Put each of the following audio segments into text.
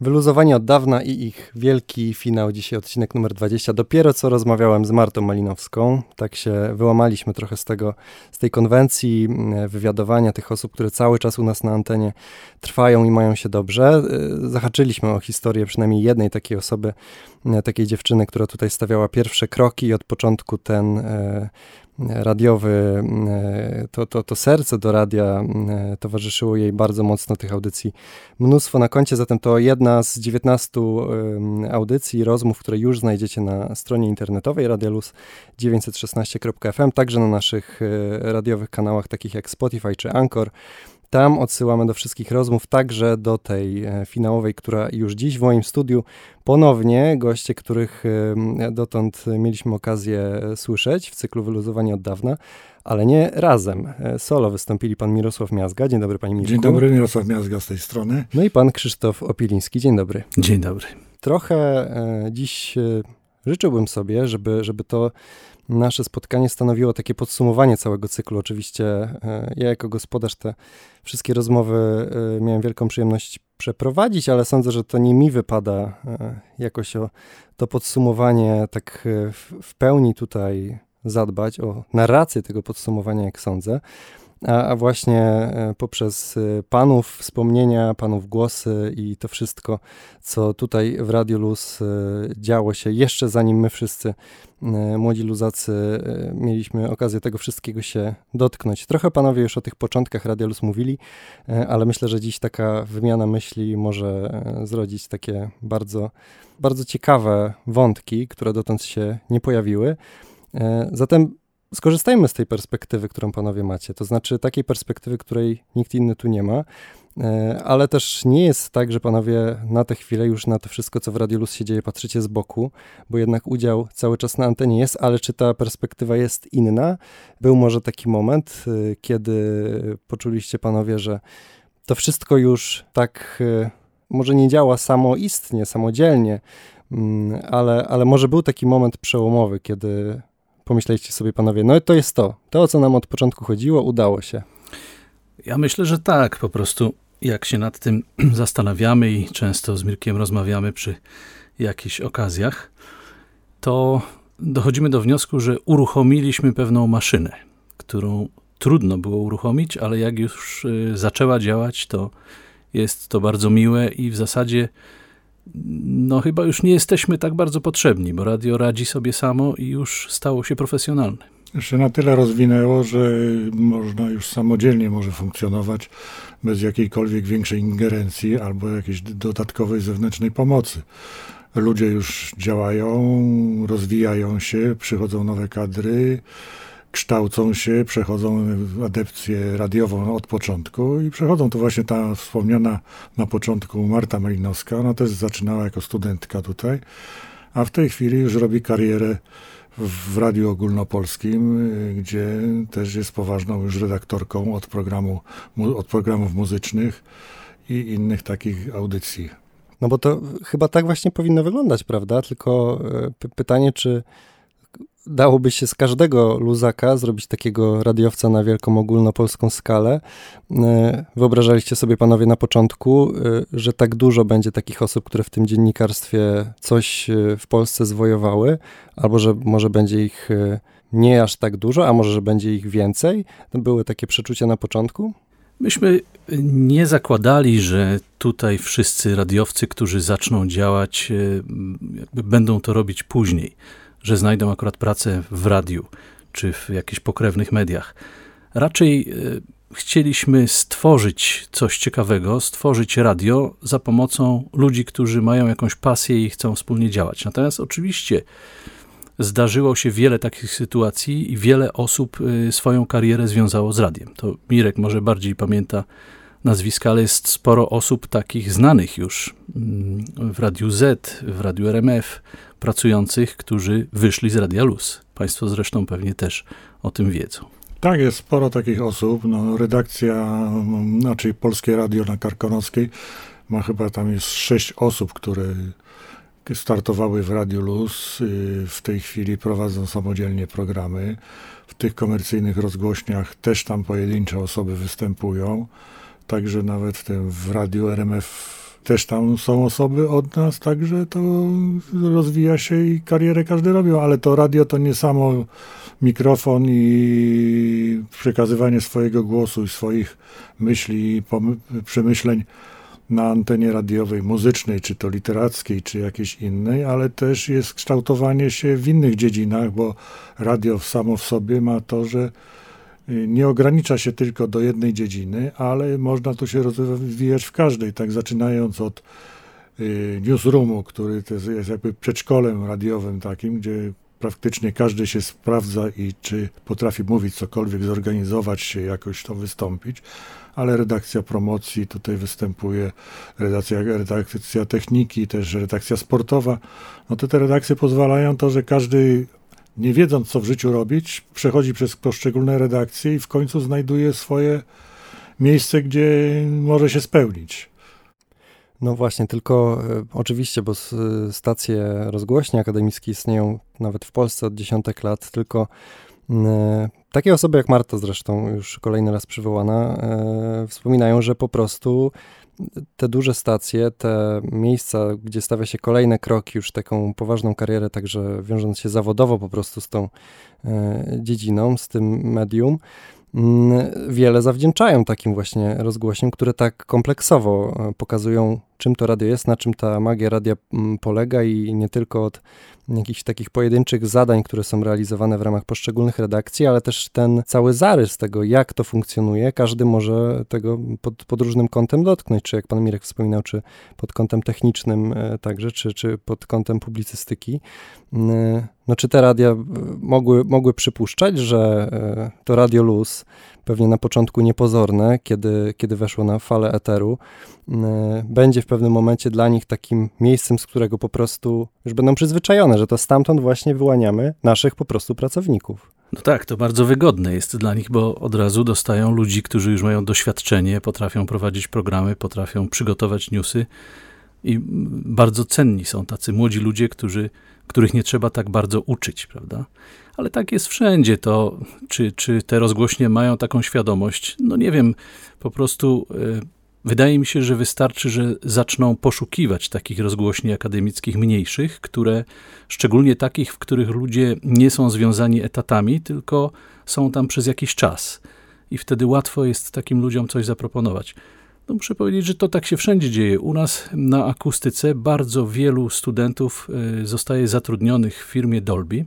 Wyluzowani od dawna i ich wielki finał, dzisiaj odcinek numer 20. Dopiero co rozmawiałem z Martą Malinowską, tak się wyłamaliśmy trochę z tego, z tej konwencji mm, wywiadowania tych osób, które cały czas u nas na antenie trwają i mają się dobrze. Y, zahaczyliśmy o historię przynajmniej jednej takiej osoby, y, takiej dziewczyny, która tutaj stawiała pierwsze kroki i od początku ten y, radiowy, e, to, to, to serce do radia e, towarzyszyło jej bardzo mocno tych audycji. Mnóstwo na koncie, zatem to jedna z 19 audycji, rozmów, które już znajdziecie na stronie internetowej radiolus 916.fm, także na naszych e, radiowych kanałach takich jak Spotify czy Anchor. Tam odsyłamy do wszystkich rozmów, także do tej e, finałowej, która już dziś w moim studiu ponownie goście, których e, dotąd mieliśmy okazję słyszeć w cyklu Wyluzowanie od dawna, ale nie razem. E, solo wystąpili pan Mirosław Miazga. Dzień dobry, panie Mirku. Dzień dobry, Mirosław Miazga z tej strony. No i pan Krzysztof Opiliński. Dzień dobry. Dzień dobry. Trochę dziś życzyłbym sobie, żeby, żeby to nasze spotkanie stanowiło takie podsumowanie całego cyklu. Oczywiście e, ja jako gospodarz te wszystkie rozmowy e, miałem wielką przyjemność przeprowadzić, ale sądzę, że to nie mi wypada e, jakoś o to podsumowanie tak w pełni tutaj zadbać, o narrację tego podsumowania, jak sądzę a, a właśnie e, poprzez e, panów wspomnienia, panów głosy i to wszystko, co tutaj w Radio Luz e, działo się, jeszcze zanim my wszyscy, młodzi luzacy, mieliśmy okazję tego wszystkiego się dotknąć. Trochę panowie już o tych początkach Radio Luz mówili, ale myślę, że dziś taka wymiana myśli może zrodzić takie bardzo, bardzo ciekawe wątki, które dotąd się nie pojawiły. Zatem skorzystajmy z tej perspektywy, którą panowie macie, to znaczy takiej perspektywy, której nikt inny tu nie ma, e, ale też nie jest tak, że panowie na tę chwilę już na to wszystko, co w Radiolus się dzieje, patrzycie z boku, bo jednak udział cały czas na antenie jest, ale czy ta perspektywa jest inna? Był może taki moment, e, kiedy poczuliście panowie, że to wszystko już tak e, może nie działa samoistnie, samodzielnie, mm, ale, ale może był taki moment przełomowy, kiedy pomyśleliście sobie panowie, no to jest to, to o co nam od początku chodziło, udało się. Ja myślę, że tak, po prostu jak się nad tym zastanawiamy i często z Mirkiem rozmawiamy przy jakichś okazjach, to dochodzimy do wniosku, że uruchomiliśmy pewną maszynę, którą trudno było uruchomić, ale jak już y, zaczęła działać, to jest to bardzo miłe i w zasadzie no chyba już nie jesteśmy tak bardzo potrzebni, bo radio radzi sobie samo i już stało się profesjonalne. Jeszcze na tyle rozwinęło, że można już samodzielnie może funkcjonować bez jakiejkolwiek większej ingerencji albo jakiejś dodatkowej zewnętrznej pomocy. Ludzie już działają, rozwijają się, przychodzą nowe kadry, kształcą się, przechodzą adepcję radiową od początku i przechodzą to właśnie ta wspomniana na początku Marta Malinowska. Ona też zaczynała jako studentka tutaj, a w tej chwili już robi karierę w Radiu Ogólnopolskim, gdzie też jest poważną już redaktorką od, programu, od programów muzycznych i innych takich audycji. No bo to chyba tak właśnie powinno wyglądać, prawda? Tylko e, pytanie, czy dałoby się z każdego luzaka zrobić takiego radiowca na wielką ogólnopolską skalę. E, wyobrażaliście sobie panowie na początku, e, że tak dużo będzie takich osób, które w tym dziennikarstwie coś e, w Polsce zwojowały, albo że może będzie ich nie aż tak dużo, a może, że będzie ich więcej? Były takie przeczucia na początku? Myśmy nie zakładali, że tutaj wszyscy radiowcy, którzy zaczną działać, będą to robić później że znajdą akurat pracę w radiu czy w jakichś pokrewnych mediach. Raczej e, chcieliśmy stworzyć coś ciekawego, stworzyć radio za pomocą ludzi, którzy mają jakąś pasję i chcą wspólnie działać. Natomiast oczywiście zdarzyło się wiele takich sytuacji i wiele osób e, swoją karierę związało z radiem. To Mirek może bardziej pamięta nazwiska, ale jest sporo osób takich znanych już mm, w Radiu Z, w Radiu RMF, pracujących, którzy wyszli z Radia Luz. Państwo zresztą pewnie też o tym wiedzą. Tak, jest sporo takich osób. No, redakcja, znaczy Polskie Radio na Karkonoskiej ma chyba tam jest sześć osób, które startowały w Radiu Luz. Y, w tej chwili prowadzą samodzielnie programy. W tych komercyjnych rozgłośniach też tam pojedyncze osoby występują. Także nawet w tym w Radiu RMF też tam są osoby od nas, także to rozwija się i karierę każdy robił, ale to radio to nie samo mikrofon i przekazywanie swojego głosu i swoich myśli i przemyśleń na antenie radiowej, muzycznej, czy to literackiej, czy jakiejś innej, ale też jest kształtowanie się w innych dziedzinach, bo radio samo w sobie ma to, że nie ogranicza się tylko do jednej dziedziny, ale można tu się rozwijać w każdej, tak zaczynając od y, newsroomu, który jest jakby przedszkolem radiowym takim, gdzie praktycznie każdy się sprawdza i czy potrafi mówić cokolwiek, zorganizować się, jakoś to wystąpić, ale redakcja promocji tutaj występuje, redakcja, redakcja techniki, też redakcja sportowa. No to te redakcje pozwalają to, że każdy nie wiedząc co w życiu robić, przechodzi przez poszczególne redakcje i w końcu znajduje swoje miejsce, gdzie może się spełnić. No właśnie, tylko e, oczywiście, bo stacje rozgłośni akademickie istnieją nawet w Polsce od dziesiątek lat, tylko e, takie osoby jak Marta zresztą, już kolejny raz przywołana, e, wspominają, że po prostu te duże stacje, te miejsca, gdzie stawia się kolejne kroki, już taką poważną karierę, także wiążąc się zawodowo po prostu z tą dziedziną, z tym medium, Mm, wiele zawdzięczają takim właśnie rozgłośniom, które tak kompleksowo e, pokazują, czym to radio jest, na czym ta magia radia mm, polega i nie tylko od jakichś takich pojedynczych zadań, które są realizowane w ramach poszczególnych redakcji, ale też ten cały zarys tego, jak to funkcjonuje, każdy może tego pod, pod różnym kątem dotknąć, czy jak pan Mirek wspominał, czy pod kątem technicznym e, także, czy, czy pod kątem publicystyki. Mm, no czy te radia e, mogły, mogły przypuszczać, że e, to Radio Luz, pewnie na początku niepozorne, kiedy, kiedy weszło na falę eteru, będzie w pewnym momencie dla nich takim miejscem, z którego po prostu już będą przyzwyczajone, że to stamtąd właśnie wyłaniamy naszych po prostu pracowników. No tak, to bardzo wygodne jest dla nich, bo od razu dostają ludzi, którzy już mają doświadczenie, potrafią prowadzić programy, potrafią przygotować newsy i bardzo cenni są tacy młodzi ludzie, którzy, których nie trzeba tak bardzo uczyć, prawda? Ale tak jest wszędzie. To, czy, czy te rozgłośnie mają taką świadomość? No nie wiem, po prostu y, wydaje mi się, że wystarczy, że zaczną poszukiwać takich rozgłośni akademickich mniejszych, które, szczególnie takich, w których ludzie nie są związani etatami, tylko są tam przez jakiś czas. I wtedy łatwo jest takim ludziom coś zaproponować. No muszę powiedzieć, że to tak się wszędzie dzieje. U nas na akustyce bardzo wielu studentów y, zostaje zatrudnionych w firmie Dolby.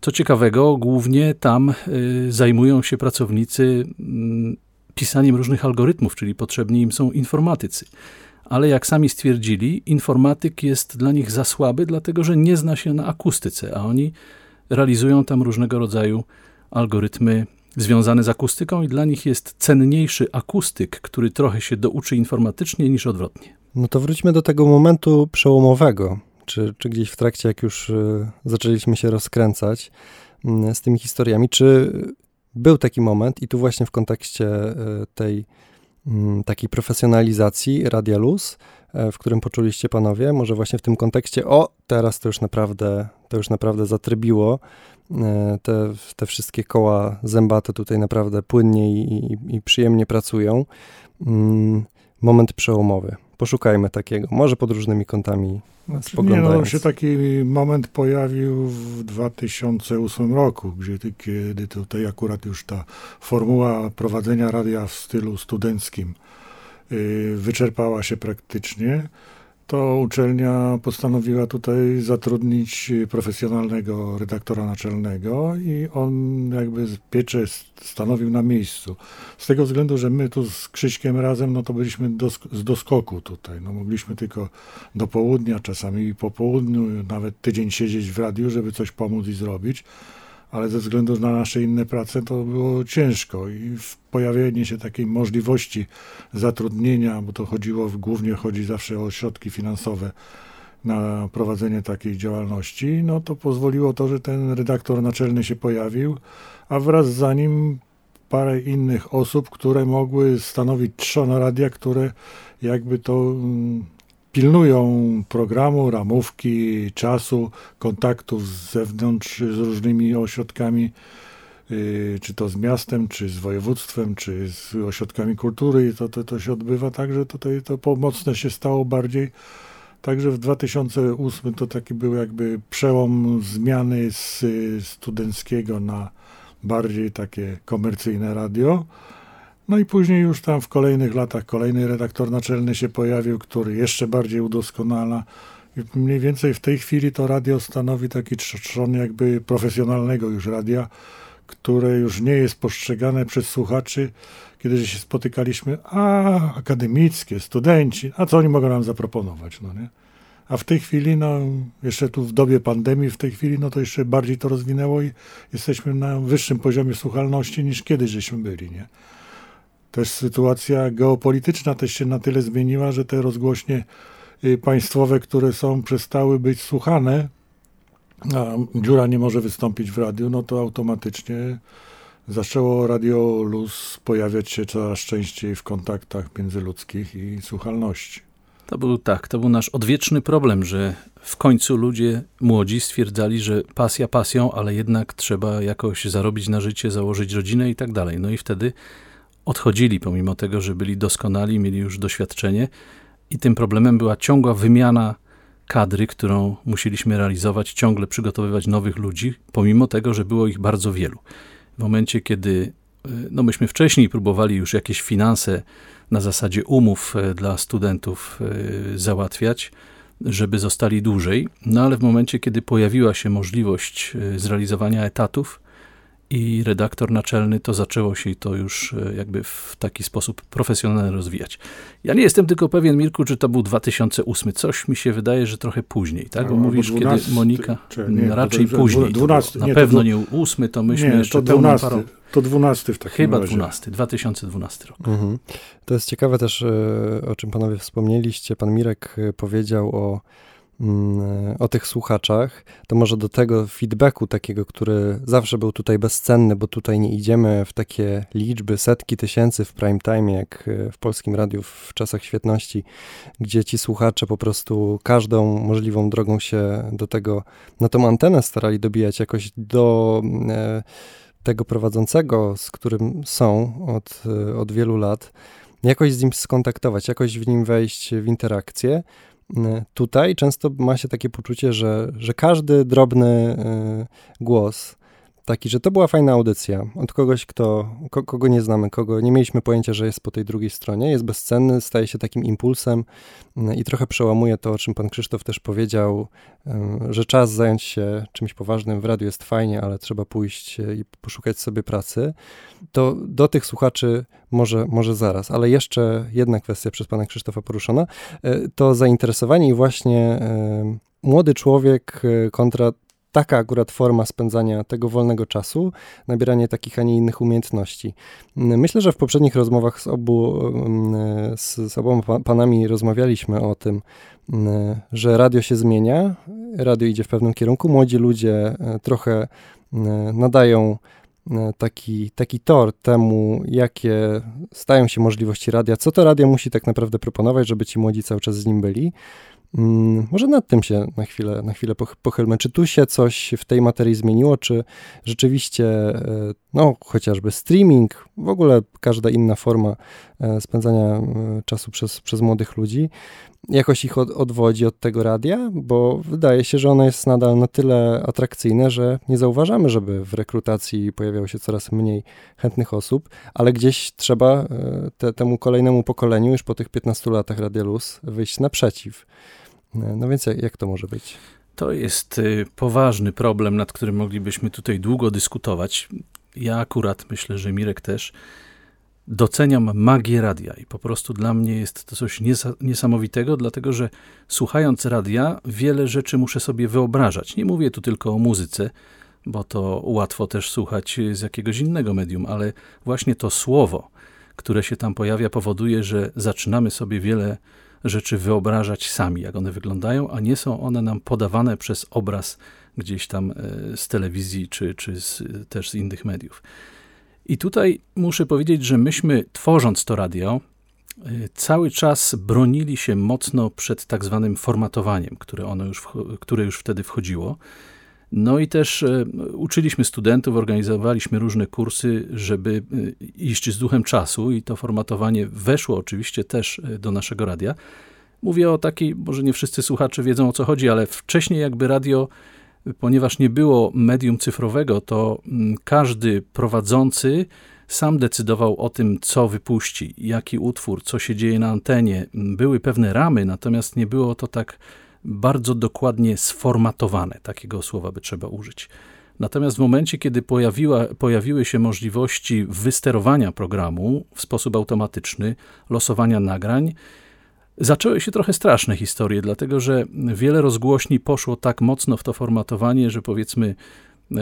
Co ciekawego, głównie tam y, zajmują się pracownicy mm, pisaniem różnych algorytmów, czyli potrzebni im są informatycy. Ale jak sami stwierdzili, informatyk jest dla nich za słaby, dlatego że nie zna się na akustyce, a oni realizują tam różnego rodzaju algorytmy związane z akustyką i dla nich jest cenniejszy akustyk, który trochę się douczy informatycznie niż odwrotnie. No to wróćmy do tego momentu przełomowego, czy, czy gdzieś w trakcie, jak już y, zaczęliśmy się rozkręcać y, z tymi historiami, czy był taki moment i tu właśnie w kontekście y, tej mm, takiej profesjonalizacji Radia Luz, w którym poczuliście panowie, może właśnie w tym kontekście, o, teraz to już naprawdę, to już naprawdę zatrybiło, E, te, te wszystkie koła zębate tutaj naprawdę płynnie i, i, i przyjemnie pracują. Mm, moment przełomowy. Poszukajmy takiego, może pod różnymi kątami znaczy, spoglądając. Nie, no, się taki moment pojawił w 2008 roku, gdzie, kiedy tutaj akurat już ta formuła prowadzenia radia w stylu studenckim yy, wyczerpała się praktycznie to uczelnia postanowiła tutaj zatrudnić profesjonalnego redaktora naczelnego i on jakby pieczę stanowił na miejscu. Z tego względu, że my tu z Krzyśkiem razem, no to byliśmy z doskoku tutaj. No mogliśmy tylko do południa, czasami po południu, nawet tydzień siedzieć w radiu, żeby coś pomóc i zrobić ale ze względu na nasze inne prace to było ciężko i pojawienie się takiej możliwości zatrudnienia, bo to chodziło, głównie chodzi zawsze o środki finansowe na prowadzenie takiej działalności, no to pozwoliło to, że ten redaktor naczelny się pojawił, a wraz za nim parę innych osób, które mogły stanowić trzon radia, które jakby to mm, pilnują programu, ramówki, czasu, kontaktów z zewnątrz, z różnymi ośrodkami y, czy to z miastem, czy z województwem, czy z ośrodkami kultury i to, to, to się odbywa tak, że tutaj to pomocne się stało bardziej. Także w 2008 to taki był jakby przełom zmiany z studenckiego na bardziej takie komercyjne radio. No i później już tam w kolejnych latach kolejny redaktor naczelny się pojawił, który jeszcze bardziej udoskonala. I mniej więcej w tej chwili to radio stanowi taki trzon jakby profesjonalnego już radia, które już nie jest postrzegane przez słuchaczy, kiedy się spotykaliśmy, a akademickie, studenci, a co oni mogą nam zaproponować, no nie? A w tej chwili, no, jeszcze tu w dobie pandemii, w tej chwili, no to jeszcze bardziej to rozwinęło i jesteśmy na wyższym poziomie słuchalności niż kiedyś żeśmy byli, nie? Też sytuacja geopolityczna też się na tyle zmieniła, że te rozgłośnie y, państwowe, które są, przestały być słuchane, a dziura nie może wystąpić w radiu, no to automatycznie zaczęło Radio Luz pojawiać się coraz częściej w kontaktach międzyludzkich i słuchalności. To był tak, to był nasz odwieczny problem, że w końcu ludzie młodzi stwierdzali, że pasja pasją, ale jednak trzeba jakoś zarobić na życie, założyć rodzinę i tak dalej. No i wtedy odchodzili, pomimo tego, że byli doskonali, mieli już doświadczenie, i tym problemem była ciągła wymiana kadry, którą musieliśmy realizować, ciągle przygotowywać nowych ludzi, pomimo tego, że było ich bardzo wielu. W momencie, kiedy e, no myśmy wcześniej próbowali już jakieś finanse na zasadzie umów e, dla studentów e, załatwiać, żeby zostali dłużej, no ale w momencie, kiedy pojawiła się możliwość zrealizowania etatów, i redaktor naczelny, to zaczęło się to już e, jakby w taki sposób profesjonalny rozwijać. Ja nie jestem tylko pewien, Mirku, czy to był 2008. Coś mi się wydaje, że trochę później, tak? Bo no, mówisz, 12, kiedy Monika, czy, nie, raczej to, później. 12, na nie, pewno to, nie 8, to myśmy nie, jeszcze to 12, parą... To 12 w takim Chyba razie. 12, 2012 rok. Mhm. To jest ciekawe też, e, o czym panowie wspomnieliście. Pan Mirek e, powiedział o o tych słuchaczach, to może do tego feedbacku takiego, który zawsze był tutaj bezcenny, bo tutaj nie idziemy w takie liczby, setki tysięcy w prime time, jak w polskim radiu w czasach świetności, gdzie ci słuchacze po prostu każdą możliwą drogą się do tego, na tą antenę starali dobijać jakoś do e, tego prowadzącego, z którym są od, od wielu lat, jakoś z nim skontaktować, jakoś w nim wejść w interakcję. Y, tutaj często ma się takie poczucie, że, że każdy drobny y, głos, taki, że to była fajna audycja od kogoś, kto, kogo nie znamy, kogo nie mieliśmy pojęcia, że jest po tej drugiej stronie, jest bezcenny, staje się takim impulsem mm, i trochę przełamuje to, o czym pan Krzysztof też powiedział, że czas zająć się czymś poważnym w radiu jest fajnie, ale trzeba pójść e, i poszukać sobie pracy. To do tych słuchaczy może, może zaraz, ale jeszcze jedna kwestia przez pana Krzysztofa poruszona, e, to zainteresowanie i właśnie młody człowiek e, kontra taka akurat forma spędzania tego wolnego czasu, nabieranie takich, a nie innych umiejętności. Myślę, że w poprzednich rozmowach z obu, mm, z, z oboma panami rozmawialiśmy o tym, mm, że radio się zmienia, radio idzie w pewnym kierunku, młodzi ludzie e, trochę mm, nadają e, taki, taki tor temu, jakie stają się możliwości radia, co to radio musi tak naprawdę proponować, żeby ci młodzi cały czas z nim byli. Mm, może nad tym się na chwilę, na chwilę pochylmy. Czy tu się coś w tej materii zmieniło, czy rzeczywiście, e, no, chociażby streaming, w ogóle każda inna forma e, spędzania e, czasu przez, przez młodych ludzi, jakoś ich od, odwodzi od tego radia, bo wydaje się, że ono jest nadal na tyle atrakcyjne, że nie zauważamy, żeby w rekrutacji pojawiało się coraz mniej chętnych osób, ale gdzieś trzeba te, temu kolejnemu pokoleniu już po tych 15 latach Radia Luz wyjść naprzeciw. No więc jak, to może być? To jest y, poważny problem, nad którym moglibyśmy tutaj długo dyskutować. Ja akurat myślę, że Mirek też doceniam magię radia i po prostu dla mnie jest to coś niesamowitego, dlatego że słuchając radia, wiele rzeczy muszę sobie wyobrażać. Nie mówię tu tylko o muzyce, bo to łatwo też słuchać z jakiegoś innego medium, ale właśnie to słowo, które się tam pojawia, powoduje, że zaczynamy sobie wiele rzeczy wyobrażać sami, jak one wyglądają, a nie są one nam podawane przez obraz gdzieś tam e, z telewizji czy, czy z, też z innych mediów. I tutaj muszę powiedzieć, że myśmy tworząc to radio, e, cały czas bronili się mocno przed tak zwanym formatowaniem, które, ono już, które już wtedy wchodziło. No i też e, uczyliśmy studentów, organizowaliśmy różne kursy, żeby e, iść z duchem czasu i to formatowanie weszło oczywiście też e, do naszego radia. Mówię o takiej, może nie wszyscy słuchacze wiedzą o co chodzi, ale wcześniej jakby radio, ponieważ nie było medium cyfrowego, to mm, każdy prowadzący sam decydował o tym, co wypuści, jaki utwór, co się dzieje na antenie. Były pewne ramy, natomiast nie było to tak bardzo dokładnie sformatowane. Takiego słowa by trzeba użyć. Natomiast w momencie, kiedy pojawiła, pojawiły się możliwości wysterowania programu w sposób automatyczny, losowania nagrań, zaczęły się trochę straszne historie, dlatego że wiele rozgłośni poszło tak mocno w to formatowanie, że powiedzmy e,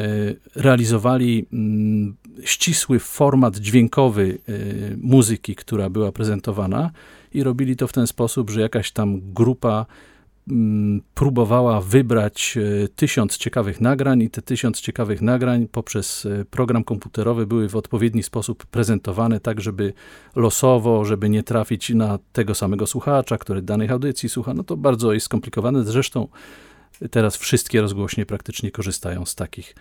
realizowali mm, ścisły format dźwiękowy e, muzyki, która była prezentowana i robili to w ten sposób, że jakaś tam grupa próbowała wybrać e, tysiąc ciekawych nagrań i te tysiąc ciekawych nagrań poprzez e, program komputerowy były w odpowiedni sposób prezentowane, tak żeby losowo, żeby nie trafić na tego samego słuchacza, który danych audycji słucha. No to bardzo jest skomplikowane. Zresztą teraz wszystkie rozgłośnie praktycznie korzystają z takich,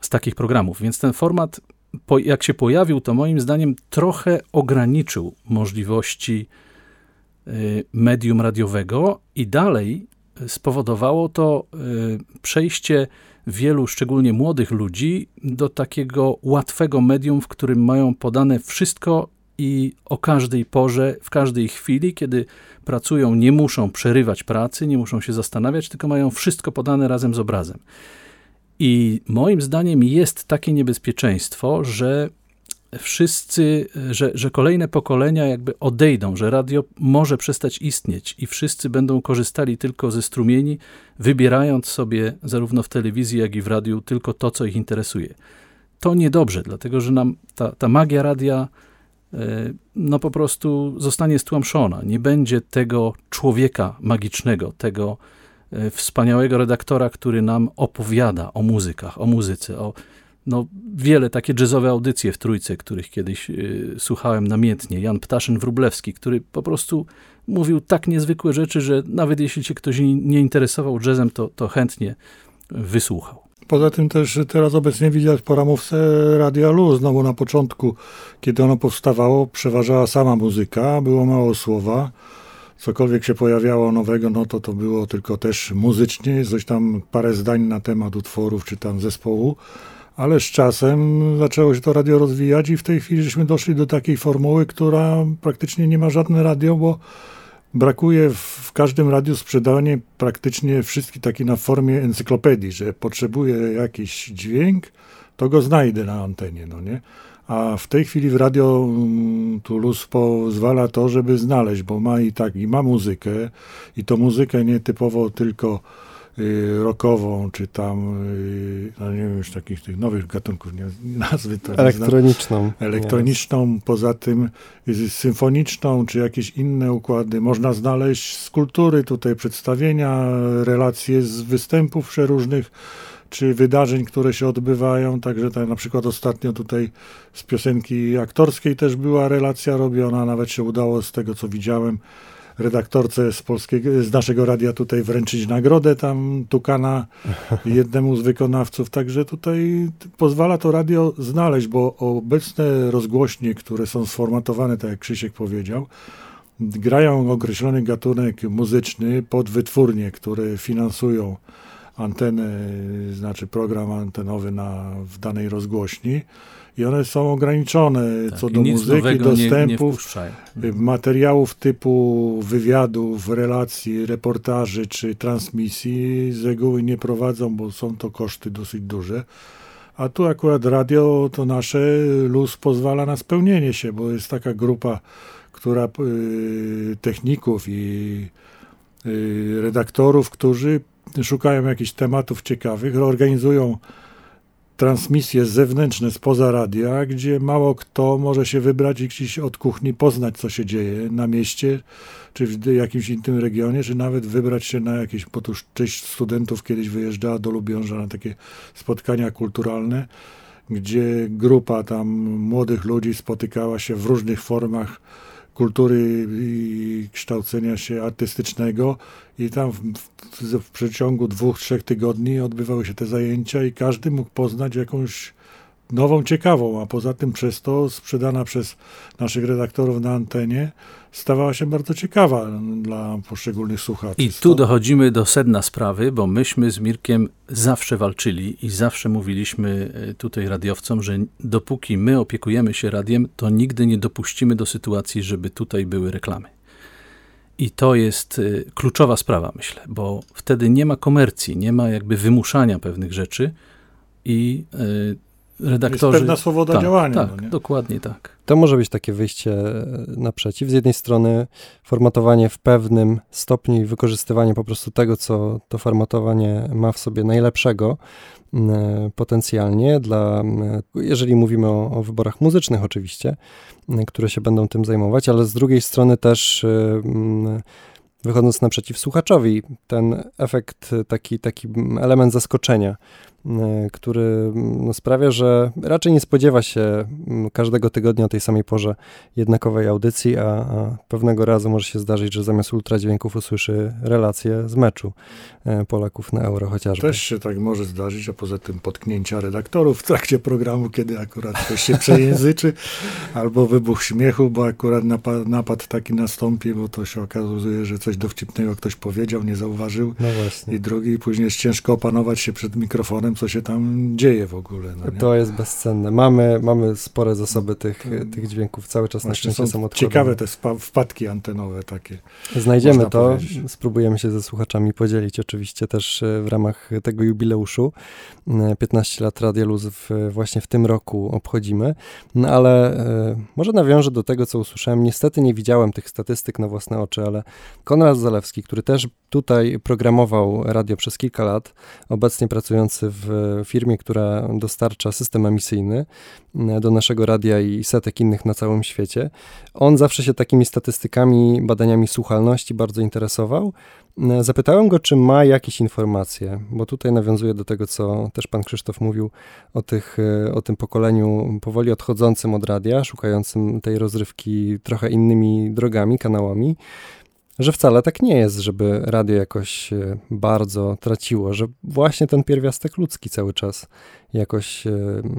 z takich programów. Więc ten format, jak się pojawił, to moim zdaniem trochę ograniczył możliwości medium radiowego i dalej spowodowało to y, przejście wielu, szczególnie młodych ludzi, do takiego łatwego medium, w którym mają podane wszystko i o każdej porze, w każdej chwili, kiedy pracują, nie muszą przerywać pracy, nie muszą się zastanawiać, tylko mają wszystko podane razem z obrazem. I moim zdaniem jest takie niebezpieczeństwo, że wszyscy, że, że kolejne pokolenia jakby odejdą, że radio może przestać istnieć i wszyscy będą korzystali tylko ze strumieni, wybierając sobie zarówno w telewizji, jak i w radiu tylko to, co ich interesuje. To niedobrze, dlatego że nam ta, ta magia radia e, no po prostu zostanie stłamszona. Nie będzie tego człowieka magicznego, tego e, wspaniałego redaktora, który nam opowiada o muzykach, o muzyce, o no, wiele takie jazzowe audycje w Trójce, których kiedyś y, słuchałem namiętnie. Jan Ptaszyn-Wrublewski, który po prostu mówił tak niezwykłe rzeczy, że nawet jeśli się ktoś nie interesował jazzem, to, to chętnie wysłuchał. Poza tym też teraz obecnie widać po ramówce Radia Luz, znowu na początku, kiedy ono powstawało, przeważała sama muzyka, było mało słowa. Cokolwiek się pojawiało nowego, no to to było tylko też muzycznie, coś tam parę zdań na temat utworów czy tam zespołu ale z czasem zaczęło się to radio rozwijać i w tej chwili żeśmy doszli do takiej formuły, która praktycznie nie ma żadne radio, bo brakuje w każdym radiu sprzedanie praktycznie wszystkich taki na formie encyklopedii, że potrzebuję jakiś dźwięk, to go znajdę na antenie, no nie? A w tej chwili w radio mm, Toulouse pozwala to, żeby znaleźć, bo ma i tak, i ma muzykę, i to muzykę nie typowo tylko rockową, czy tam, y, no nie wiem, już takich tych nowych gatunków, nie, nazwy to Elektroniczną. Elektroniczną, poza tym symfoniczną, czy jakieś inne układy. Można znaleźć z kultury tutaj przedstawienia, relacje z występów przeróżnych, czy wydarzeń, które się odbywają. Także tak na przykład ostatnio tutaj z piosenki aktorskiej też była relacja robiona, nawet się udało z tego, co widziałem, redaktorce z, polskiego, z naszego radia tutaj wręczyć nagrodę tam Tukana jednemu z wykonawców. Także tutaj pozwala to radio znaleźć, bo obecne rozgłośnie, które są sformatowane, tak jak Krzysiek powiedział, grają określony gatunek muzyczny pod wytwórnie, które finansują antenę, znaczy program antenowy na, w danej rozgłośni i one są ograniczone tak, co do muzyki, dostępów, nie, nie materiałów typu wywiadów, relacji, reportaży czy transmisji z reguły nie prowadzą, bo są to koszty dosyć duże. A tu akurat radio to nasze luz pozwala na spełnienie się, bo jest taka grupa, która y, techników i y, redaktorów, którzy szukają jakichś tematów ciekawych, organizują transmisje zewnętrzne spoza radia, gdzie mało kto może się wybrać i gdzieś od kuchni poznać, co się dzieje na mieście, czy w jakimś innym regionie, czy nawet wybrać się na jakieś, bo tu część studentów kiedyś wyjeżdżała do Lubiąża na takie spotkania kulturalne, gdzie grupa tam młodych ludzi spotykała się w różnych formach kultury i kształcenia się artystycznego. I tam w przeciągu dwóch, trzech tygodni odbywały się te zajęcia i każdy mógł poznać jakąś nową, ciekawą, a poza tym przez to sprzedana przez naszych redaktorów na antenie stawała się bardzo ciekawa dla poszczególnych słuchaczy. I tu dochodzimy do sedna sprawy, bo myśmy z Mirkiem zawsze walczyli i zawsze mówiliśmy e, tutaj radiowcom, że dopóki my opiekujemy się radiem, to nigdy nie dopuścimy do sytuacji, żeby tutaj były reklamy. I to jest e, kluczowa sprawa, myślę, bo wtedy nie ma komercji, nie ma jakby wymuszania pewnych rzeczy i e, redaktorzy... Jest pewna swoboda tak, działania. Tak, no dokładnie tak. To może być takie wyjście naprzeciw. Z jednej strony formatowanie w pewnym stopniu i wykorzystywanie po prostu tego, co to formatowanie ma w sobie najlepszego potencjalnie dla, jeżeli mówimy o, o wyborach muzycznych oczywiście, które się będą tym zajmować, ale z drugiej strony też wychodząc naprzeciw słuchaczowi, ten efekt, taki, taki element zaskoczenia, E, który no, sprawia, że raczej nie spodziewa się każdego tygodnia o tej samej porze jednakowej audycji, a, a pewnego razu może się zdarzyć, że zamiast ultradźwięków usłyszy relację z meczu e, Polaków na Euro chociażby. Też się tak może zdarzyć, a poza tym potknięcia redaktorów w trakcie programu, kiedy akurat ktoś się przejęzyczy, albo wybuch śmiechu, bo akurat napad, napad taki nastąpi, bo to się okazuje, że coś dowcipnego ktoś powiedział, nie zauważył. No właśnie. I drugi, i później jest ciężko opanować się przed mikrofonem, co się tam dzieje w ogóle. No to jest bezcenne. Mamy, mamy spore zasoby tych, tych dźwięków, cały czas na szczęście są, są Ciekawe te wpadki antenowe takie. Znajdziemy to, powiedzieć. spróbujemy się ze słuchaczami podzielić oczywiście też e, w ramach tego jubileuszu. 15 e, lat Radia Luz w, właśnie w tym roku obchodzimy, no ale e, może nawiążę do tego, co usłyszałem. Niestety nie widziałem tych statystyk na własne oczy, ale Konrad Zalewski, który też tutaj programował radio przez kilka lat, obecnie pracujący w firmie, która dostarcza system emisyjny mm, do naszego radia i setek innych na całym świecie. On zawsze się takimi statystykami, badaniami słuchalności bardzo interesował. Mm, zapytałem go, czy ma jakieś informacje, bo tutaj nawiązuje do tego, co też pan Krzysztof mówił o, tych, e, o tym pokoleniu powoli odchodzącym od radia, szukającym tej rozrywki trochę innymi drogami, kanałami że wcale tak nie jest, żeby radio jakoś e, bardzo traciło, że właśnie ten pierwiastek ludzki cały czas jakoś e,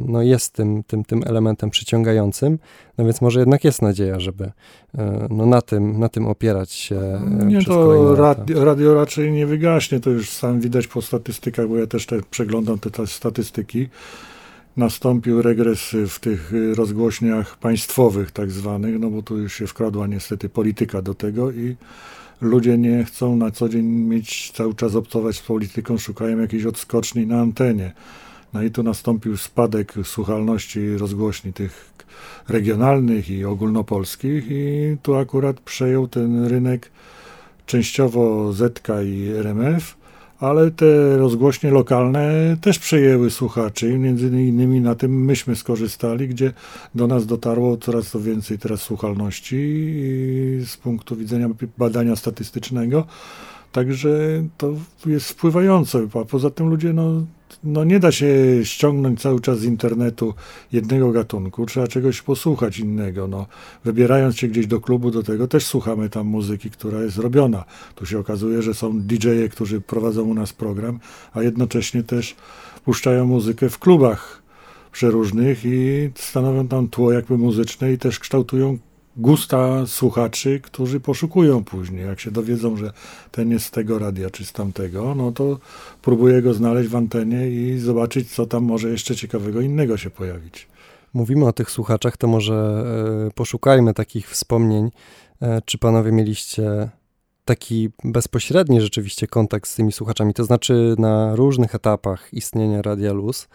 no, jest tym, tym, tym elementem przyciągającym, no więc może jednak jest nadzieja, żeby e, no, na, tym, na tym opierać się Nie, to radio, radio, raczej nie wygaśnie, to już sam widać po statystykach, bo ja też te, przeglądam te, te statystyki nastąpił regres w tych rozgłośniach państwowych tak zwanych, no bo tu już się wkradła niestety polityka do tego i ludzie nie chcą na co dzień mieć, cały czas obcować z polityką, szukają jakiejś odskoczni na antenie. No i tu nastąpił spadek słuchalności rozgłośni tych regionalnych i ogólnopolskich i tu akurat przejął ten rynek częściowo ZK i RMF, ale te rozgłośnie lokalne też przejęły słuchaczy. Między innymi na tym myśmy skorzystali, gdzie do nas dotarło coraz to więcej teraz słuchalności z punktu widzenia badania statystycznego. Także to jest wpływające. A poza tym ludzie no, no nie da się ściągnąć cały czas z internetu jednego gatunku, trzeba czegoś posłuchać innego. No, wybierając się gdzieś do klubu, do tego też słuchamy tam muzyki, która jest robiona. Tu się okazuje, że są DJ-e, którzy prowadzą u nas program, a jednocześnie też puszczają muzykę w klubach przeróżnych i stanowią tam tło jakby muzyczne i też kształtują gusta słuchaczy, którzy poszukują później. Jak się dowiedzą, że ten jest z tego radia czy z tamtego, no to próbuję go znaleźć w antenie i zobaczyć, co tam może jeszcze ciekawego innego się pojawić. Mówimy o tych słuchaczach, to może e, poszukajmy takich wspomnień. E, czy panowie mieliście taki bezpośredni rzeczywiście kontakt z tymi słuchaczami, to znaczy na różnych etapach istnienia Radia Luz.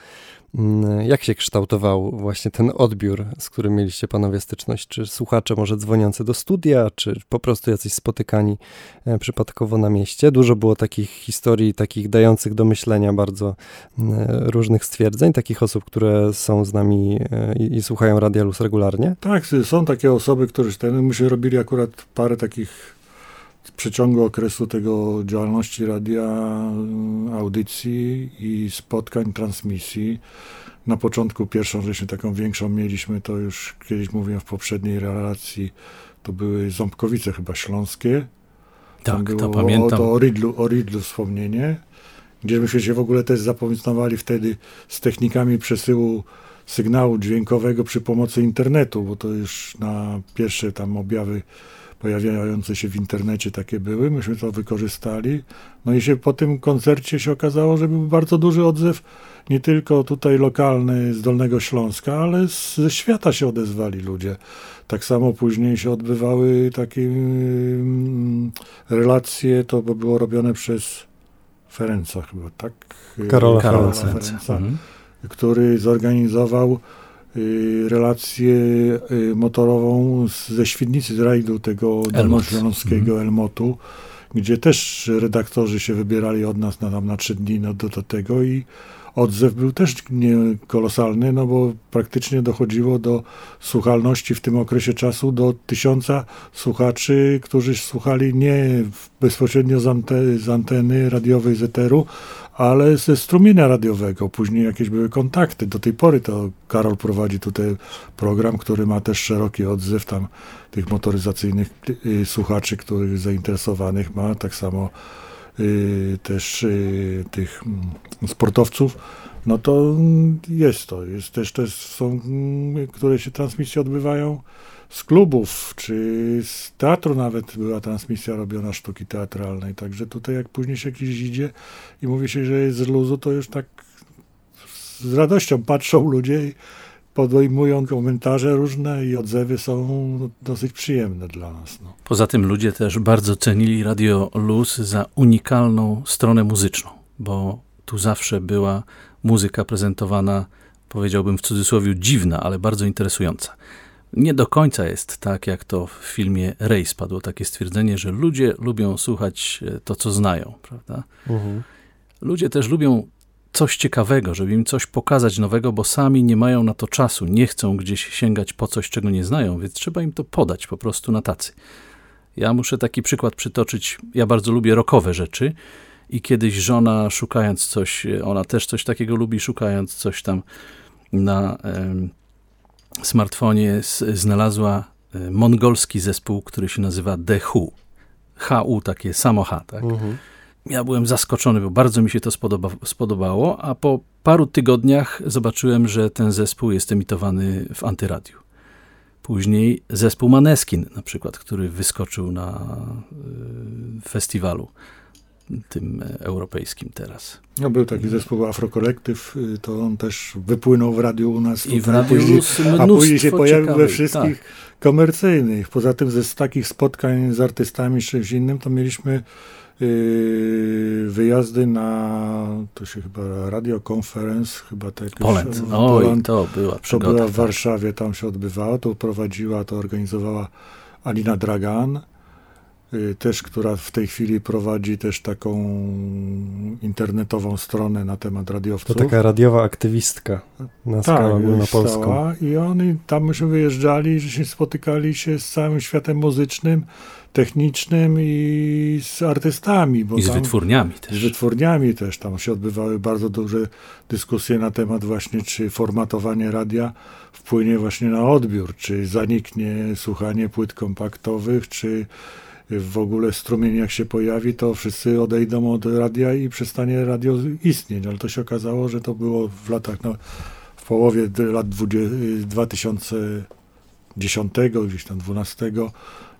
Mm, jak się kształtował właśnie ten odbiór, z którym mieliście panowie styczność? Czy słuchacze może dzwoniące do studia, czy po prostu jacyś spotykani e, przypadkowo na mieście? Dużo było takich historii, takich dających do myślenia bardzo mm, różnych stwierdzeń, takich osób, które są z nami e, i, słuchają Radia Luz regularnie? Tak, są takie osoby, które ten, myśmy robili akurat parę takich w przeciągu okresu tego działalności radia, audycji i spotkań, transmisji. Na początku pierwszą żeśmy taką większą mieliśmy, to już kiedyś mówiłem w poprzedniej relacji, to były Ząbkowice chyba śląskie, Tak, Tam było to pamiętam. O, o, Ridlu, o Ridlu wspomnienie, gdzie myśmy się w ogóle też zapoznawali wtedy z technikami przesyłu sygnału dźwiękowego przy pomocy internetu, bo to już na pierwsze tam objawy pojawiające się w internecie takie były, myśmy to wykorzystali. No i się po tym koncercie się okazało, że był bardzo duży odzew, nie tylko tutaj lokalny z Dolnego Śląska, ale z, ze świata się odezwali ludzie. Tak samo później się odbywały takie mm, relacje, to było robione przez Ferenca chyba, tak? Karola, Karola Ferenca, mhm. który zorganizował relację y, motorową ze Świdnicy, z rajdu tego dolnośląskiego mhm. Elmotu, gdzie też redaktorzy się wybierali od nas na, tam na trzy dni no, do, do tego i odzew był też nie kolosalny, no bo praktycznie dochodziło do słuchalności w tym okresie czasu do tysiąca słuchaczy, którzy słuchali nie bezpośrednio z, ante, z anteny radiowej z ale ze strumienia radiowego. Później jakieś były kontakty. Do tej pory to Karol prowadzi tutaj program, który ma też szeroki odzew tam tych motoryzacyjnych y, słuchaczy, których zainteresowanych ma. Tak samo też y, tych mm, sportowców, no to jest to. Jest też, też są, mm, które się transmisje odbywają z klubów, czy z teatru nawet była transmisja robiona sztuki teatralnej. Także tutaj jak później się jakiś idzie i mówi się, że jest z luzu, to już tak z radością patrzą ludzie i podejmują komentarze różne i odzewy są dosyć przyjemne dla nas. No. Poza tym ludzie też bardzo cenili Radio Luz za unikalną stronę muzyczną, bo tu zawsze była muzyka prezentowana, powiedziałbym w cudzysłowie dziwna, ale bardzo interesująca. Nie do końca jest tak, jak to w filmie Race padło takie stwierdzenie, że ludzie lubią słuchać e, to, co znają, prawda? Mhm. Ludzie też lubią coś ciekawego, żeby im coś pokazać nowego, bo sami nie mają na to czasu, nie chcą gdzieś sięgać po coś, czego nie znają, więc trzeba im to podać po prostu na tacy. Ja muszę taki przykład przytoczyć. Ja bardzo lubię rokowe rzeczy i kiedyś żona szukając coś, ona też coś takiego lubi, szukając coś tam na smartfonie, znalazła e, mongolski zespół, który się nazywa The Who. HU, takie samo H, tak? Mhm ja byłem zaskoczony, bo bardzo mi się to spodoba, spodobało, a po paru tygodniach zobaczyłem, że ten zespół jest emitowany w antyradiu. Później zespół Maneskin, na przykład, który wyskoczył na y, festiwalu tym europejskim teraz. No był taki zespół Afrokolektyw, to on też wypłynął w radiu u nas. I w radiu później, A później się pojawił ciekawych, we wszystkich tak. komercyjnych. Poza tym ze z takich spotkań z artystami czy czymś innym, to mieliśmy wyjazdy na, to się chyba radiokonferenc, chyba tak. Poland. Oj, to była przygoda. To była w tak. Warszawie, tam się odbywała, to prowadziła, to organizowała Alina Dragan, yy, też, która w tej chwili prowadzi też taką internetową stronę na temat radiowców. To taka radiowa aktywistka na tak, skalę ogólnopolską. I oni, tam myśmy wyjeżdżali, że się spotykali się z całym światem muzycznym, technicznym i z artystami. I z wytwórniami też. Z wytwórniami też. Tam się odbywały bardzo duże dyskusje na temat właśnie, czy formatowanie radia wpłynie właśnie na odbiór, czy zaniknie słuchanie płyt kompaktowych, czy w ogóle strumień jak się pojawi, to wszyscy odejdą od radia i przestanie radio istnieć. Ale to się okazało, że to było w latach, no, w połowie lat 2010, gdzieś tam 12,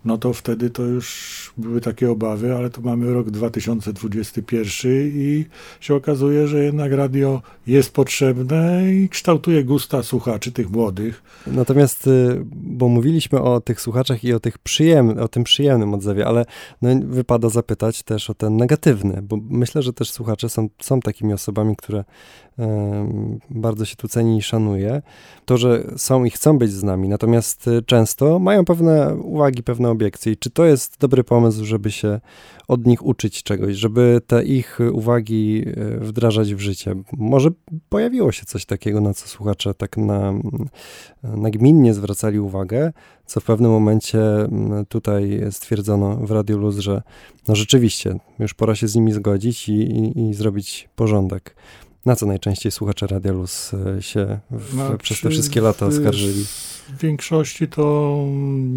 no to wtedy to już były takie obawy, ale tu mamy rok 2021 i się okazuje, że jednak radio jest potrzebne i kształtuje gusta słuchaczy, tych młodych. Natomiast, y, bo mówiliśmy o tych słuchaczach i o, tych przyjemny, o tym przyjemnym odzewie, ale no, wypada zapytać też o ten negatywny, bo myślę, że też słuchacze są, są takimi osobami, które bardzo się tu ceni i szanuje. To, że są i chcą być z nami, natomiast y, często mają pewne uwagi, pewne obiekcje. I czy to jest dobry pomysł, żeby się od nich uczyć czegoś, żeby te ich uwagi y, wdrażać w życie? Może pojawiło się coś takiego, na co słuchacze tak na, nagminnie zwracali uwagę, co w pewnym momencie tutaj stwierdzono w Radiu Luz, że no rzeczywiście, już pora się z nimi zgodzić i, i, i zrobić porządek. Na co najczęściej słuchacze Radia Luz e, się w, znaczy, przez te wszystkie lata oskarżyli? W większości to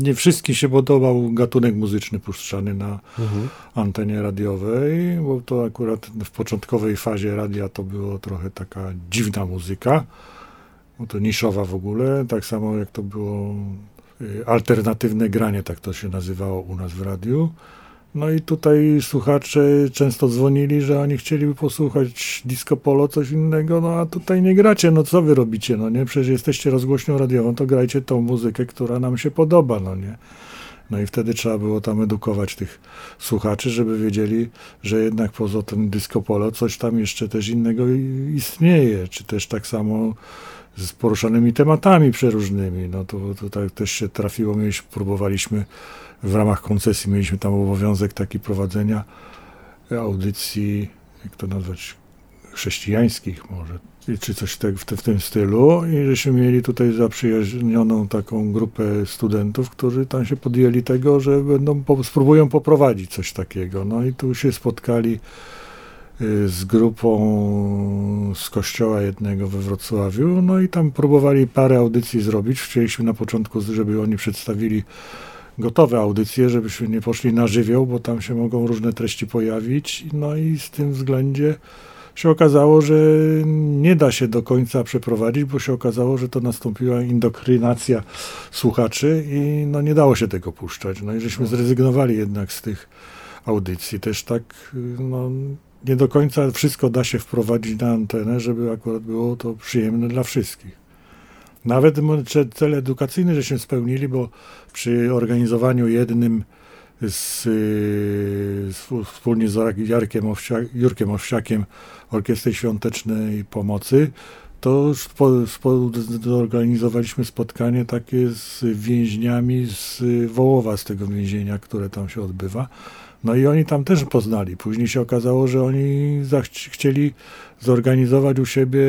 nie wszystkim się podobał gatunek muzyczny puszczany na mhm. antenie radiowej, bo to akurat w początkowej fazie radia to było trochę taka dziwna muzyka, bo to niszowa w ogóle, tak samo jak to było y, alternatywne granie, tak to się nazywało u nas w radiu. No i tutaj słuchacze często dzwonili, że oni chcieliby posłuchać disco polo, coś innego, no a tutaj nie gracie, no co wy robicie, no nie? Przecież jesteście rozgłośnią radiową, to grajcie tą muzykę, która nam się podoba, no nie? No i wtedy trzeba było tam edukować tych słuchaczy, żeby wiedzieli, że jednak poza tym disco polo coś tam jeszcze też innego istnieje, czy też tak samo z poruszanymi tematami przeróżnymi. No to, to tak też się trafiło, mieliśmy, próbowaliśmy w ramach koncesji mieliśmy tam obowiązek taki prowadzenia audycji, jak to nazwać, chrześcijańskich może, czy coś w, te, w, w tym stylu i żeśmy mieli tutaj zaprzyjaźnioną taką grupę studentów, którzy tam się podjęli tego, że będą, po, spróbują poprowadzić coś takiego. No i tu się spotkali z grupą z kościoła jednego we Wrocławiu, no i tam próbowali parę audycji zrobić. Chcieliśmy na początku, żeby oni przedstawili gotowe audycje, żebyśmy nie poszli na żywioł, bo tam się mogą różne treści pojawić. No i z tym względzie się okazało, że nie da się do końca przeprowadzić, bo się okazało, że to nastąpiła indokrynacja słuchaczy i no nie dało się tego puszczać. No i żeśmy zrezygnowali jednak z tych audycji. Też tak no, nie do końca wszystko da się wprowadzić na antenę, żeby akurat było to przyjemne dla wszystkich. Nawet cel edukacyjny, się spełnili, bo przy organizowaniu jednym z, z wspólnie z Jarkiem Owsiak, Jurkiem Owsiakiem Orkiestry Świątecznej Pomocy, to spo, spo, zorganizowaliśmy spotkanie takie z więźniami z Wołowa, z tego więzienia, które tam się odbywa. No i oni tam też poznali. Później się okazało, że oni chcieli zorganizować u siebie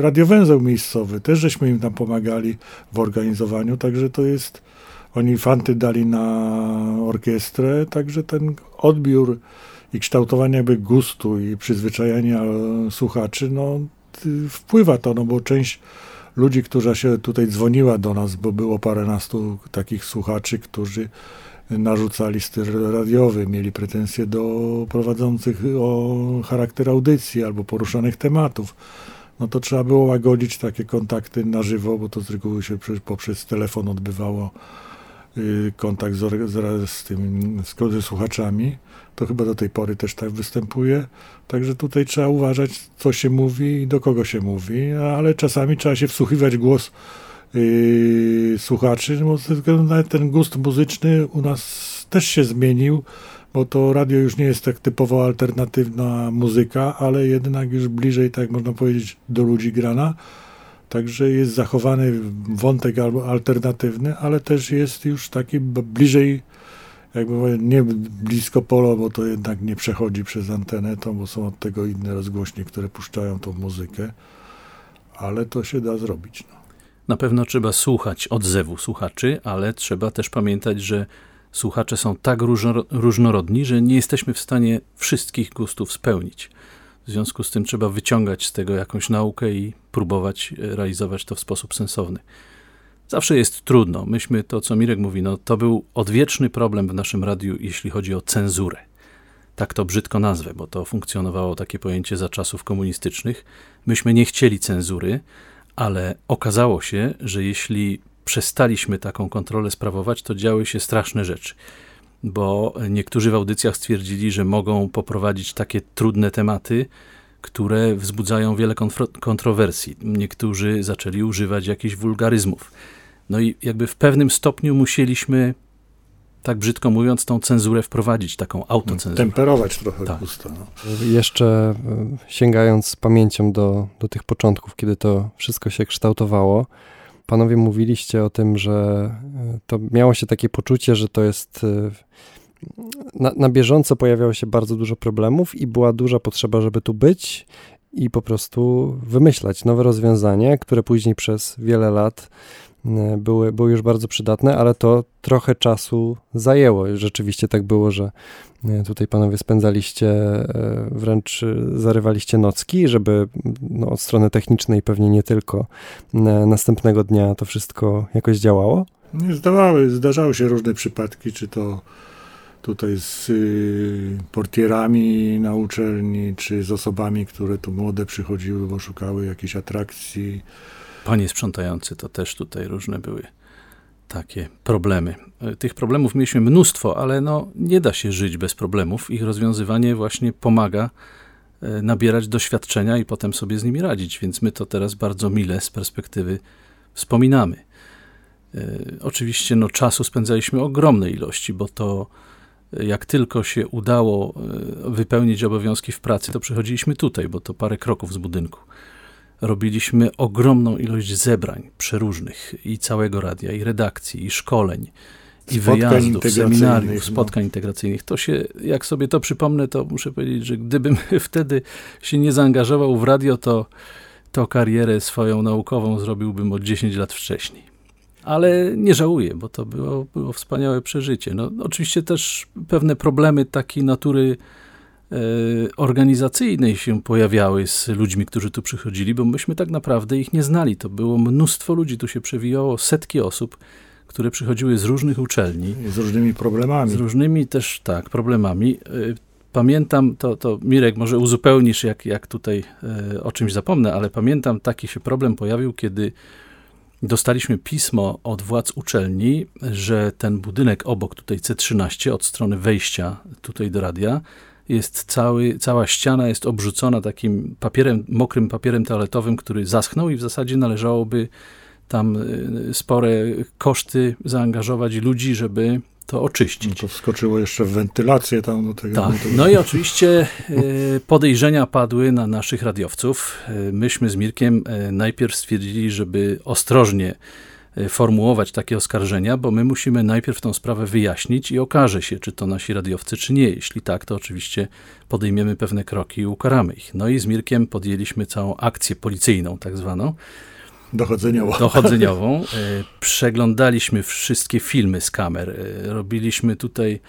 radiowęzeł miejscowy. Też żeśmy im tam pomagali w organizowaniu, także to jest, oni fanty dali na orkiestrę, także ten odbiór i kształtowanie jakby gustu i przyzwyczajenia słuchaczy, no wpływa to, no bo część ludzi, która się tutaj dzwoniła do nas, bo było paręnastu takich słuchaczy, którzy narzucali styl radiowy, mieli pretensje do prowadzących o charakter audycji albo poruszanych tematów, no to trzeba było łagodzić takie kontakty na żywo, bo to z reguły się poprzez telefon odbywało y, kontakt z, z, z tym, z, ze słuchaczami. To chyba do tej pory też tak występuje. Także tutaj trzeba uważać, co się mówi i do kogo się mówi, ale czasami trzeba się wsłuchiwać głos yy, słuchaczy, bo ze względu na ten gust muzyczny u nas też się zmienił, bo to radio już nie jest tak typowo alternatywna muzyka, ale jednak już bliżej, tak można powiedzieć, do ludzi grana. Także jest zachowany wątek alternatywny, ale też jest już taki bliżej, jakby nie blisko polo, bo to jednak nie przechodzi przez antenę, to, bo są od tego inne rozgłośnie, które puszczają tą muzykę, ale to się da zrobić. No. Na pewno trzeba słuchać odzewu słuchaczy, ale trzeba też pamiętać, że słuchacze są tak różnorodni, że nie jesteśmy w stanie wszystkich gustów spełnić. W związku z tym trzeba wyciągać z tego jakąś naukę i próbować e, realizować to w sposób sensowny. Zawsze jest trudno. Myśmy to, co Mirek mówi, no to był odwieczny problem w naszym radiu, jeśli chodzi o cenzurę. Tak to brzydko nazwę, bo to funkcjonowało takie pojęcie za czasów komunistycznych. Myśmy nie chcieli cenzury, ale okazało się, że jeśli przestaliśmy taką kontrolę sprawować, to działy się straszne rzeczy. Bo niektórzy w audycjach stwierdzili, że mogą poprowadzić takie trudne tematy, które wzbudzają wiele kontrowersji. Niektórzy zaczęli używać jakichś wulgaryzmów. No i jakby w pewnym stopniu musieliśmy tak brzydko mówiąc, tą cenzurę wprowadzić, taką autocenzurę. Temperować trochę tak. usta. No. Jeszcze e, sięgając pamięcią do, do tych początków, kiedy to wszystko się kształtowało, panowie mówiliście o tym, że e, to miało się takie poczucie, że to jest e, na, na bieżąco pojawiało się bardzo dużo problemów i była duża potrzeba, żeby tu być i po prostu wymyślać nowe rozwiązanie, które później przez wiele lat były, były już bardzo przydatne, ale to trochę czasu zajęło. Rzeczywiście tak było, że tutaj panowie spędzaliście, wręcz zarywaliście nocki, żeby no, od strony technicznej pewnie nie tylko następnego dnia to wszystko jakoś działało. Nie zdawały, zdarzały się różne przypadki, czy to tutaj z y, portierami na uczelni, czy z osobami, które tu młode przychodziły, bo szukały jakiejś atrakcji. Panie sprzątający, to też tutaj różne były takie problemy. E, tych problemów mieliśmy mnóstwo, ale no, nie da się żyć bez problemów. Ich rozwiązywanie właśnie pomaga e, nabierać doświadczenia i potem sobie z nimi radzić, więc my to teraz bardzo mile z perspektywy wspominamy. E, oczywiście no, czasu spędzaliśmy ogromne ilości, bo to jak tylko się udało wypełnić obowiązki w pracy, to przychodziliśmy tutaj, bo to parę kroków z budynku. Robiliśmy ogromną ilość zebrań przeróżnych i całego radia, i redakcji, i szkoleń, i wyjazdów, seminariów, no. spotkań integracyjnych. To się, jak sobie to przypomnę, to muszę powiedzieć, że gdybym wtedy się nie zaangażował w radio, to, to karierę swoją naukową zrobiłbym od 10 lat wcześniej ale nie żałuję, bo to było, było wspaniałe przeżycie. No, oczywiście też pewne problemy takiej natury organizacyjnej się pojawiały z ludźmi, którzy tu przychodzili, bo myśmy tak naprawdę ich nie znali. To było mnóstwo ludzi, tu się przewijało setki osób, które przychodziły z różnych uczelni. Z różnymi problemami. Z różnymi też, tak, problemami. E, pamiętam, to, to Mirek, może uzupełnisz, jak, jak tutaj e, o czymś zapomnę, ale pamiętam, taki się problem pojawił, kiedy dostaliśmy pismo od władz uczelni, że ten budynek obok tutaj C13 od strony wejścia tutaj do radia jest cały, cała ściana jest obrzucona takim papierem, mokrym papierem toaletowym, który zaschnął i w zasadzie należałoby tam y, spore koszty zaangażować ludzi, żeby to oczyścić. No to wskoczyło jeszcze w wentylację tam do tego. Tak. No i oczywiście e, podejrzenia padły na naszych radiowców. E, myśmy z Mirkiem najpierw stwierdzili, żeby ostrożnie formułować takie oskarżenia, bo my musimy najpierw tą sprawę wyjaśnić i okaże się, czy to nasi radiowcy, czy nie. Jeśli tak, to oczywiście podejmiemy pewne kroki i ukaramy ich. No i z Mirkiem podjęliśmy całą akcję policyjną, tak zwaną Dochodzeniową. Dochodzeniową. E, przeglądaliśmy wszystkie filmy z kamer. E, robiliśmy tutaj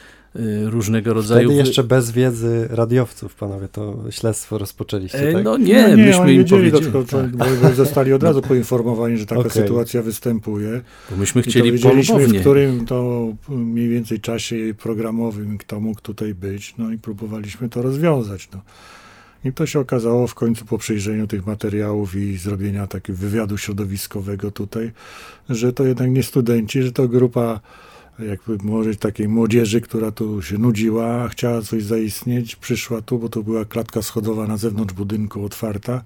różnego rodzaju... Wtedy jeszcze bez wiedzy radiowców, panowie, to śledztwo rozpoczęliście, tak? No nie, no nie myśmy im powiedzieli. To, to, tak. Zostali od razu poinformowani, że taka okay. sytuacja występuje. Bo myśmy chcieli I wiedzieliśmy, w którym to mniej więcej czasie programowym kto mógł tutaj być, no i próbowaliśmy to rozwiązać. No. I to się okazało w końcu po przejrzeniu tych materiałów i zrobienia takiego wywiadu środowiskowego tutaj, że to jednak nie studenci, że to grupa jakby może takiej młodzieży, która tu się nudziła, chciała coś zaistnieć, przyszła tu, bo to była klatka schodowa na zewnątrz budynku otwarta.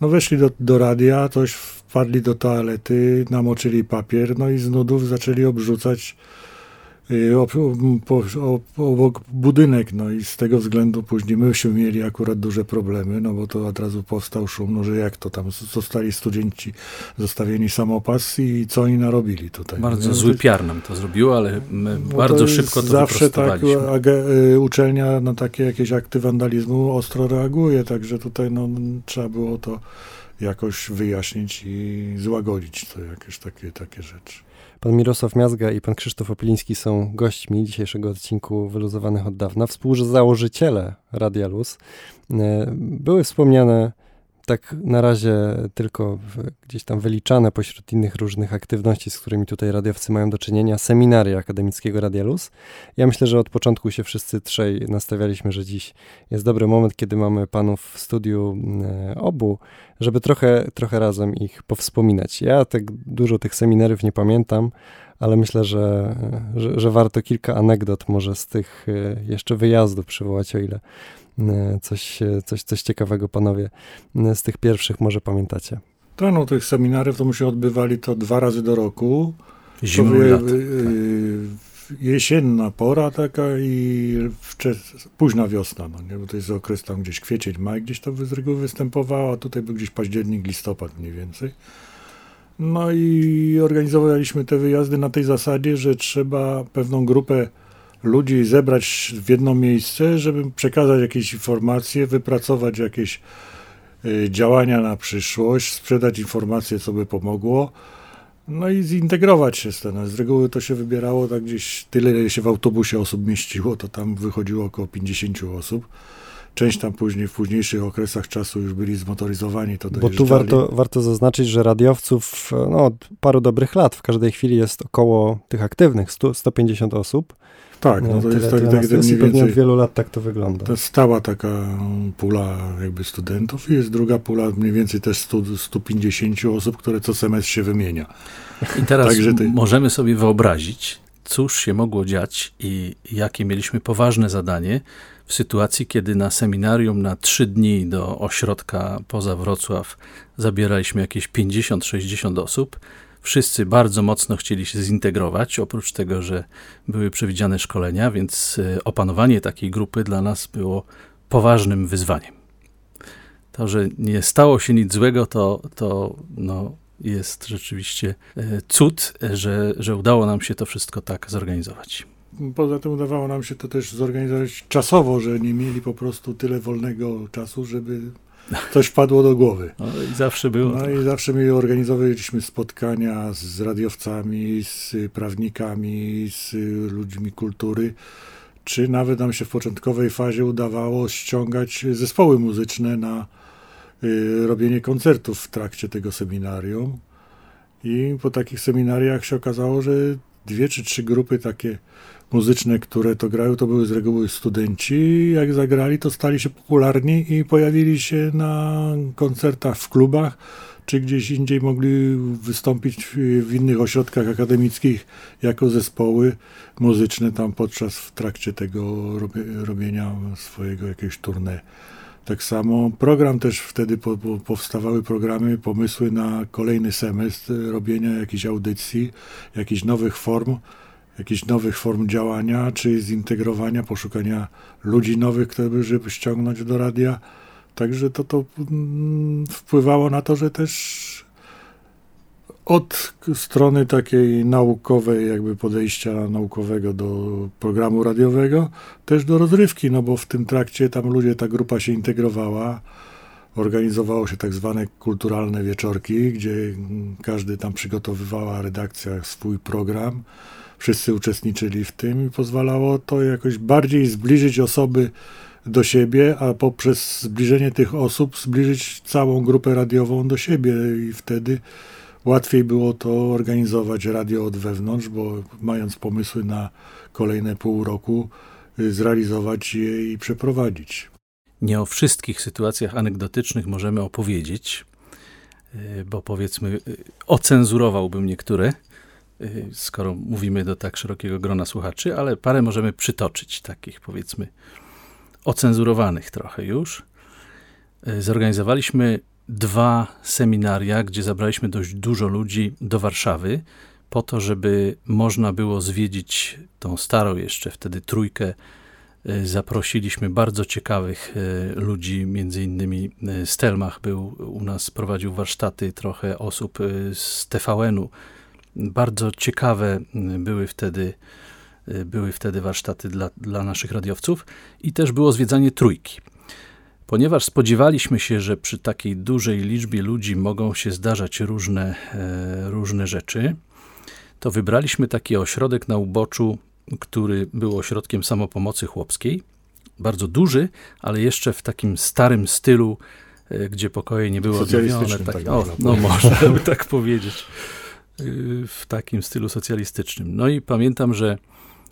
No weszli do, do radia, coś wpadli do toalety, namoczyli papier, no i z nudów zaczęli obrzucać obok budynek, no i z tego względu później myśmy mieli akurat duże problemy, no bo to od razu powstał szum, no że jak to tam zostali studenci zostawieni samopas i co oni narobili tutaj. Bardzo no, zły piar nam to zrobiło, ale my bardzo to szybko to Zawsze tak y, uczelnia na takie jakieś akty wandalizmu ostro reaguje, także tutaj no, trzeba było to jakoś wyjaśnić i złagodzić to jakieś takie, takie rzeczy. Pan Mirosław Miazga i pan Krzysztof Opieliński są gośćmi dzisiejszego odcinku Wyluzowanych od dawna. Współzałożyciele Radia Luz. E, były wspomniane tak na razie tylko gdzieś tam wyliczane pośród innych różnych aktywności, z którymi tutaj radiowcy mają do czynienia, seminaria akademickiego Radia Luz. Ja myślę, że od początku się wszyscy trzej nastawialiśmy, że dziś jest dobry moment, kiedy mamy panów w studiu e, obu, żeby trochę, trochę razem ich powspominać. Ja tak dużo tych seminariów nie pamiętam, ale myślę, że, że, że warto kilka anegdot może z tych e, jeszcze wyjazdów przywołać, o ile E, coś, e, coś, coś ciekawego, panowie, e, z tych pierwszych może pamiętacie. Tak, no tych seminariów to my się odbywali to dwa razy do roku. Zimą y, tak. Jesienna pora taka i wczes- późna wiosna, no nie? bo to jest okres tam gdzieś kwiecień, maj, gdzieś to z reguły występowało, a tutaj był gdzieś październik, listopad mniej więcej. No i organizowaliśmy te wyjazdy na tej zasadzie, że trzeba pewną grupę ludzi zebrać w jedno miejsce, żeby przekazać jakieś informacje, wypracować jakieś y, działania na przyszłość, sprzedać informacje, co by pomogło. No i zintegrować się z tym. Z reguły to się wybierało tak gdzieś, tyle ile się w autobusie osób mieściło, to tam wychodziło około 50 osób. Część tam później, w późniejszych okresach czasu już byli zmotoryzowani, to Bo tu warto, warto zaznaczyć, że radiowców no, od paru dobrych lat w każdej chwili jest około tych aktywnych 100, 150 osób. Tak, no to tyle, jest tak, tak, tak mniej więcej, od wielu lat tak to wygląda. To jest stała taka pula jakby studentów i jest druga pula mniej więcej też 100, 150 osób, które co semestr się wymienia. I teraz ty... możemy sobie wyobrazić, cóż się mogło dziać i jakie mieliśmy poważne zadanie w sytuacji, kiedy na seminarium na trzy dni do ośrodka poza Wrocław zabieraliśmy jakieś 50-60 osób. Wszyscy bardzo mocno chcieli się zintegrować, oprócz tego, że były przewidziane szkolenia, więc e, opanowanie takiej grupy dla nas było poważnym wyzwaniem. To, że nie stało się nic złego, to, to no, jest rzeczywiście e, cud, że, że udało nam się to wszystko tak zorganizować. Poza tym udawało nam się to też zorganizować czasowo, że nie mieli po prostu tyle wolnego czasu, żeby coś wpadło do głowy. No i zawsze było. No i zawsze my organizowaliśmy spotkania z radiowcami, z prawnikami, z ludźmi kultury, czy nawet nam się w początkowej fazie udawało ściągać zespoły muzyczne na y, robienie koncertów w trakcie tego seminarium. I po takich seminariach się okazało, że dwie czy trzy grupy takie muzyczne, które to grają, to były z reguły studenci. Jak zagrali, to stali się popularni i pojawili się na koncertach w klubach, czy gdzieś indziej mogli wystąpić w innych ośrodkach akademickich jako zespoły muzyczne tam podczas, w trakcie tego robienia swojego jakiegoś tournée. Tak samo program też wtedy po, po, powstawały programy, pomysły na kolejny semestr robienia jakichś audycji, jakichś nowych form jakichś nowych form działania, czy zintegrowania, poszukania ludzi nowych, które żeby ściągnąć do radia. Także to, to mm, wpływało na to, że też od strony takiej naukowej, jakby podejścia naukowego do programu radiowego, też do rozrywki, no bo w tym trakcie tam ludzie, ta grupa się integrowała. Organizowało się tak zwane kulturalne wieczorki, gdzie każdy tam przygotowywała redakcja swój program wszyscy uczestniczyli w tym i pozwalało to jakoś bardziej zbliżyć osoby do siebie, a poprzez zbliżenie tych osób zbliżyć całą grupę radiową do siebie i wtedy łatwiej było to organizować radio od wewnątrz, bo mając pomysły na kolejne pół roku, y, zrealizować je i przeprowadzić. Nie o wszystkich sytuacjach anegdotycznych możemy opowiedzieć, y, bo powiedzmy, y, ocenzurowałbym niektóre. Skoro mówimy do tak szerokiego grona słuchaczy, ale parę możemy przytoczyć, takich powiedzmy ocenzurowanych trochę już. Zorganizowaliśmy dwa seminaria, gdzie zabraliśmy dość dużo ludzi do Warszawy, po to, żeby można było zwiedzić tą starą jeszcze wtedy trójkę. Y, zaprosiliśmy bardzo ciekawych ludzi, między innymi Stelmach był u nas, prowadził warsztaty, trochę osób z TVN-u, bardzo ciekawe były wtedy, były wtedy warsztaty dla, dla naszych radiowców i też było zwiedzanie trójki. Ponieważ spodziewaliśmy się, że przy takiej dużej liczbie ludzi mogą się zdarzać różne, e, różne rzeczy, to wybraliśmy taki ośrodek na uboczu, który był ośrodkiem samopomocy chłopskiej. Bardzo duży, ale jeszcze w takim starym stylu, e, gdzie pokoje nie były odnowione. Tak, tak o, no można by tak powiedzieć w takim stylu socjalistycznym. No i pamiętam, że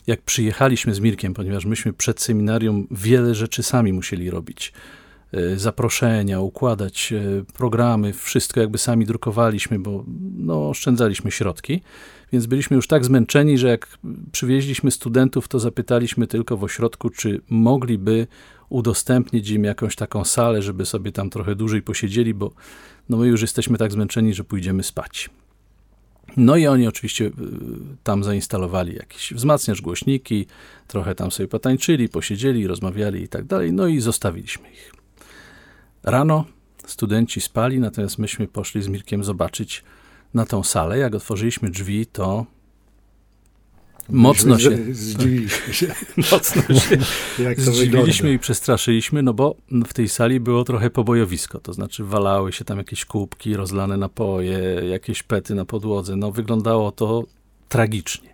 jak przyjechaliśmy z Mirkiem, ponieważ myśmy przed seminarium wiele rzeczy sami musieli robić. E, zaproszenia, układać e, programy, wszystko jakby sami drukowaliśmy, bo no, oszczędzaliśmy środki. Więc byliśmy już tak zmęczeni, że jak przywieźliśmy studentów, to zapytaliśmy tylko w ośrodku, czy mogliby udostępnić im jakąś taką salę, żeby sobie tam trochę dłużej posiedzieli, bo no my już jesteśmy tak zmęczeni, że pójdziemy spać. No i oni oczywiście y, tam zainstalowali jakiś wzmacniacz, głośniki, trochę tam sobie potańczyli, posiedzieli, rozmawiali i tak dalej, no i zostawiliśmy ich. Rano studenci spali, natomiast myśmy poszli z Mirkiem zobaczyć na tą salę. Jak otworzyliśmy drzwi, to Mocno się. Zdziwiliśmy się. Mocno się zdziwiliśmy i przestraszyliśmy, no bo w tej sali było trochę pobojowisko, to znaczy walały się tam jakieś kubki, rozlane napoje, jakieś pety na podłodze. No wyglądało to tragicznie.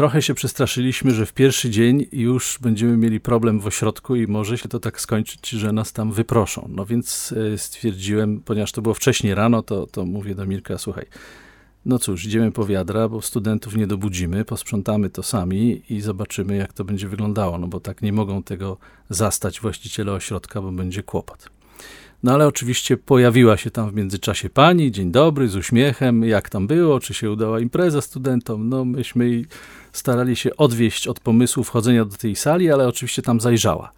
Trochę się przestraszyliśmy, że w pierwszy dzień już będziemy mieli problem w ośrodku i może się to tak skończyć, że nas tam wyproszą. No więc e, stwierdziłem, ponieważ to było wcześniej rano, to, to mówię do Mirka, słuchaj, no cóż, idziemy po wiadra, bo studentów nie dobudzimy, posprzątamy to sami i zobaczymy, jak to będzie wyglądało, no bo tak nie mogą tego zastać właściciele ośrodka, bo będzie kłopot. No ale oczywiście pojawiła się tam w międzyczasie pani, dzień dobry, z uśmiechem, jak tam było, czy się udała impreza studentom. No myśmy starali się odwieść od pomysłu wchodzenia do tej sali, ale oczywiście tam zajrzała.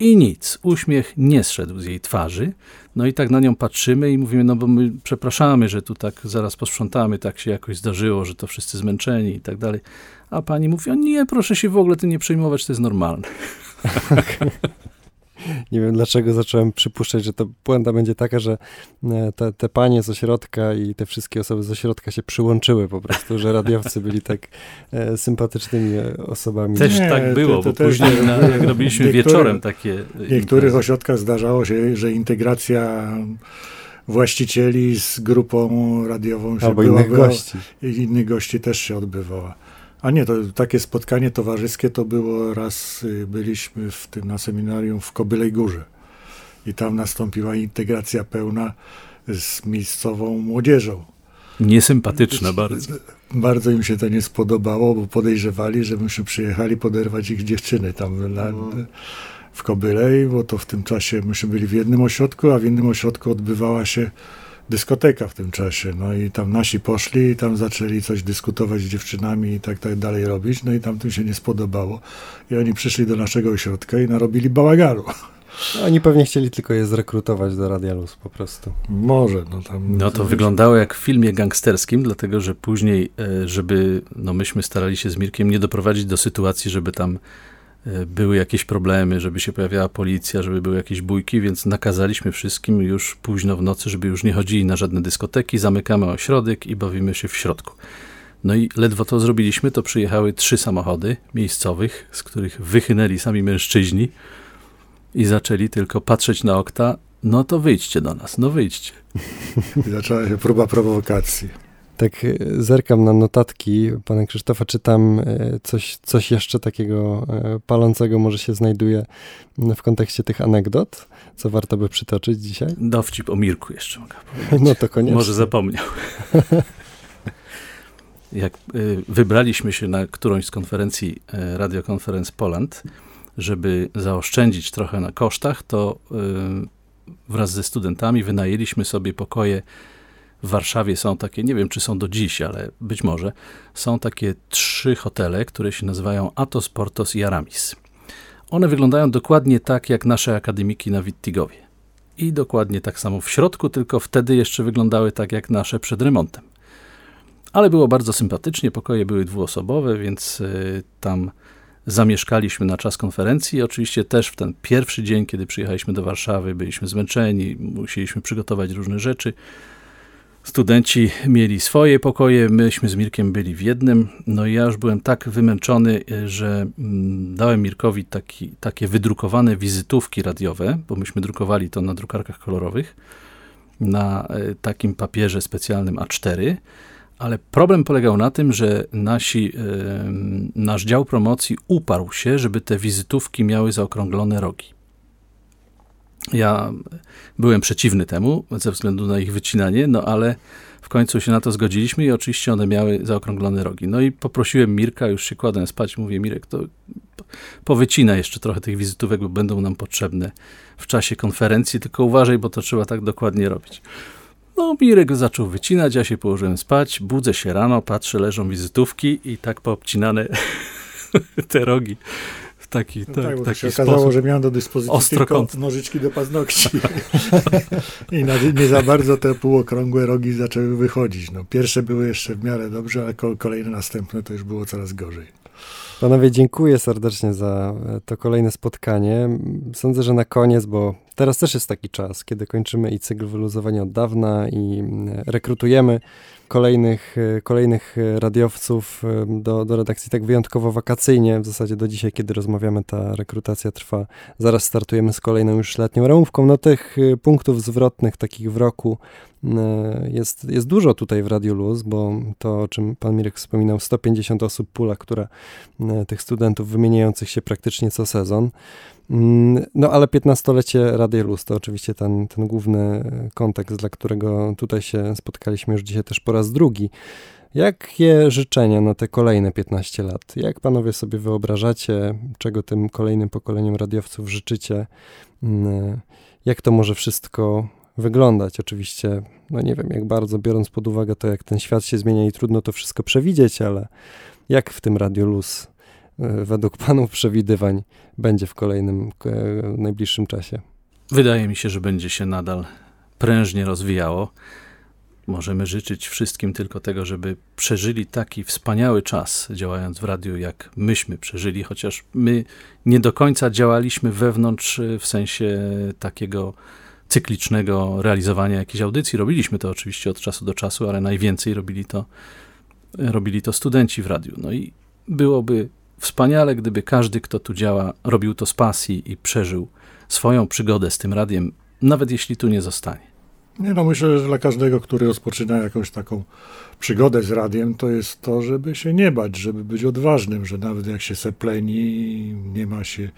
I nic, uśmiech nie zszedł z jej twarzy. No i tak na nią patrzymy i mówimy, no bo my przepraszamy, że tu tak zaraz posprzątamy, tak się jakoś zdarzyło, że to wszyscy zmęczeni i tak dalej. A pani mówi, o nie, proszę się w ogóle tym nie przejmować, to jest normalne. nie wiem dlaczego zacząłem przypuszczać, że to puenta będzie taka, że e, te, te panie z ośrodka i te wszystkie osoby z ośrodka się przyłączyły po prostu, że radiowcy byli tak e, sympatycznymi osobami. Też nie, tak było, to, to bo też później na, jak robiliśmy wieczorem takie W niektórych ośrodkach zdarzało się, że integracja właścicieli z grupą radiową się Albo innych gości. I innych gości też się odbywała. A nie, to takie spotkanie towarzyskie to było raz, y, byliśmy w tym na seminarium w Kobylej Górze i tam nastąpiła integracja pełna z miejscową młodzieżą. Niesympatyczna bardzo. Bardzo im się to nie spodobało, bo podejrzewali, że myśmy przyjechali poderwać ich dziewczyny tam na, w Kobylej, bo to w tym czasie myśmy byli w jednym ośrodku, a w innym ośrodku odbywała się dyskoteka w tym czasie. No i tam nasi poszli i tam zaczęli coś dyskutować z dziewczynami i tak, tak dalej robić. No i tam tym się nie spodobało. I oni przyszli do naszego ośrodka i narobili bałaganu. No, oni pewnie chcieli tylko je zrekrutować do Radialus po prostu. Może. No, tam no to wyglądało jak w filmie gangsterskim, dlatego że później, e, żeby, no myśmy starali się z Mirkiem nie doprowadzić do sytuacji, żeby tam były jakieś problemy, żeby się pojawiała policja, żeby były jakieś bójki, więc nakazaliśmy wszystkim już późno w nocy, żeby już nie chodzili na żadne dyskoteki, zamykamy ośrodek i bawimy się w środku. No i ledwo to zrobiliśmy, to przyjechały trzy samochody miejscowych, z których wychynęli sami mężczyźni i zaczęli tylko patrzeć na okta, no to wyjdźcie do nas, no wyjdźcie. Zaczęła się próba prowokacji tak e, zerkam na notatki pana Krzysztofa, czy tam e, coś, coś jeszcze takiego e, palącego może się znajduje w kontekście tych anegdot, co warto by przytoczyć dzisiaj? Dowcip o Mirku jeszcze mogę powiedzieć. No to koniecznie. Może zapomniał. Jak wybraliśmy się na którąś z konferencji Radio Conference Poland, żeby zaoszczędzić trochę na kosztach, to wraz ze studentami wynajęliśmy sobie pokoje w Warszawie są takie, nie wiem czy są do dziś, ale być może, są takie trzy hotele, które się nazywają Atos, Portos i Aramis. One wyglądają dokładnie tak jak nasze akademiki na Wittigowie. I dokładnie tak samo w środku, tylko wtedy jeszcze wyglądały tak jak nasze przed remontem. Ale było bardzo sympatycznie, pokoje były dwuosobowe, więc y, tam zamieszkaliśmy na czas konferencji. Oczywiście też w ten pierwszy dzień, kiedy przyjechaliśmy do Warszawy, byliśmy zmęczeni, musieliśmy przygotować różne rzeczy. Studenci mieli swoje pokoje, myśmy z Mirkiem byli w jednym. No i ja już byłem tak wymęczony, że mm, dałem Mirkowi taki, takie wydrukowane wizytówki radiowe, bo myśmy drukowali to na drukarkach kolorowych, na e, takim papierze specjalnym A4. Ale problem polegał na tym, że nasi, nasz dział promocji uparł się, żeby te wizytówki miały zaokrąglone rogi. Ja byłem przeciwny temu ze względu na ich wycinanie, no ale w końcu się na to zgodziliśmy i oczywiście one miały zaokrąglone rogi. No i poprosiłem Mirka, już się kładłem spać, mówię Mirek, to powycina jeszcze trochę tych wizytówek, bo będą nam potrzebne w czasie konferencji, tylko uważaj, bo to trzeba tak dokładnie robić. No, Mirek zaczął wycinać, ja się położyłem spać, budzę się rano, patrzę, leżą wizytówki i tak poobcinane te rogi taki, no tak, tak, taki się okazało, sposób. że miałem do dyspozycji Ostrokąt. tylko nożyczki do paznokci. I na, nie za bardzo te półokrągłe rogi zaczęły wychodzić. No, pierwsze były jeszcze w miarę dobrze, ale kolejne następne to już było coraz gorzej. Panowie, dziękuję serdecznie za e, to kolejne spotkanie. Sądzę, że na koniec, bo teraz też jest taki czas, kiedy kończymy i cykl wyluzowania od dawna i mm, rekrutujemy kolejnych, e, kolejnych radiowców do, do redakcji tak wyjątkowo wakacyjnie. W zasadzie do dzisiaj, kiedy rozmawiamy, ta rekrutacja trwa. Zaraz startujemy z kolejną już letnią ramówką. No tych punktów zwrotnych takich w roku jest, jest dużo tutaj w Radio Luz, bo to, o czym pan Mirek wspominał, 150 osób pula, która tych studentów wymieniających się praktycznie co sezon. Mm, no ale 15-lecie Radio Luz to oczywiście ten, ten główny kontekst, dla którego tutaj się spotkaliśmy już dzisiaj też po raz drugi. Jakie życzenia na te kolejne 15 lat? Jak panowie sobie wyobrażacie, czego tym kolejnym pokoleniom radiowców życzycie? Mm, jak to może wszystko wyglądać? Oczywiście, no nie wiem, jak bardzo, biorąc pod uwagę to, jak ten świat się zmienia i trudno to wszystko przewidzieć, ale jak w tym Radio Luz według panów przewidywań będzie w kolejnym, w najbliższym czasie? Wydaje mi się, że będzie się nadal prężnie rozwijało. Możemy życzyć wszystkim tylko tego, żeby przeżyli taki wspaniały czas działając w radiu, jak myśmy przeżyli, chociaż my nie do końca działaliśmy wewnątrz e, w sensie takiego cyklicznego realizowania jakiejś audycji. Robiliśmy to oczywiście od czasu do czasu, ale najwięcej robili to, robili to studenci w radiu. No i byłoby Wspaniale, gdyby każdy, kto tu działa, robił to z pasji i przeżył swoją przygodę z tym radiem, nawet jeśli tu nie zostanie. Nie no, myślę, że dla każdego, który rozpoczyna jakąś taką przygodę z radiem, to jest to, żeby się nie bać, żeby być odważnym, że nawet jak się sepleni, nie ma się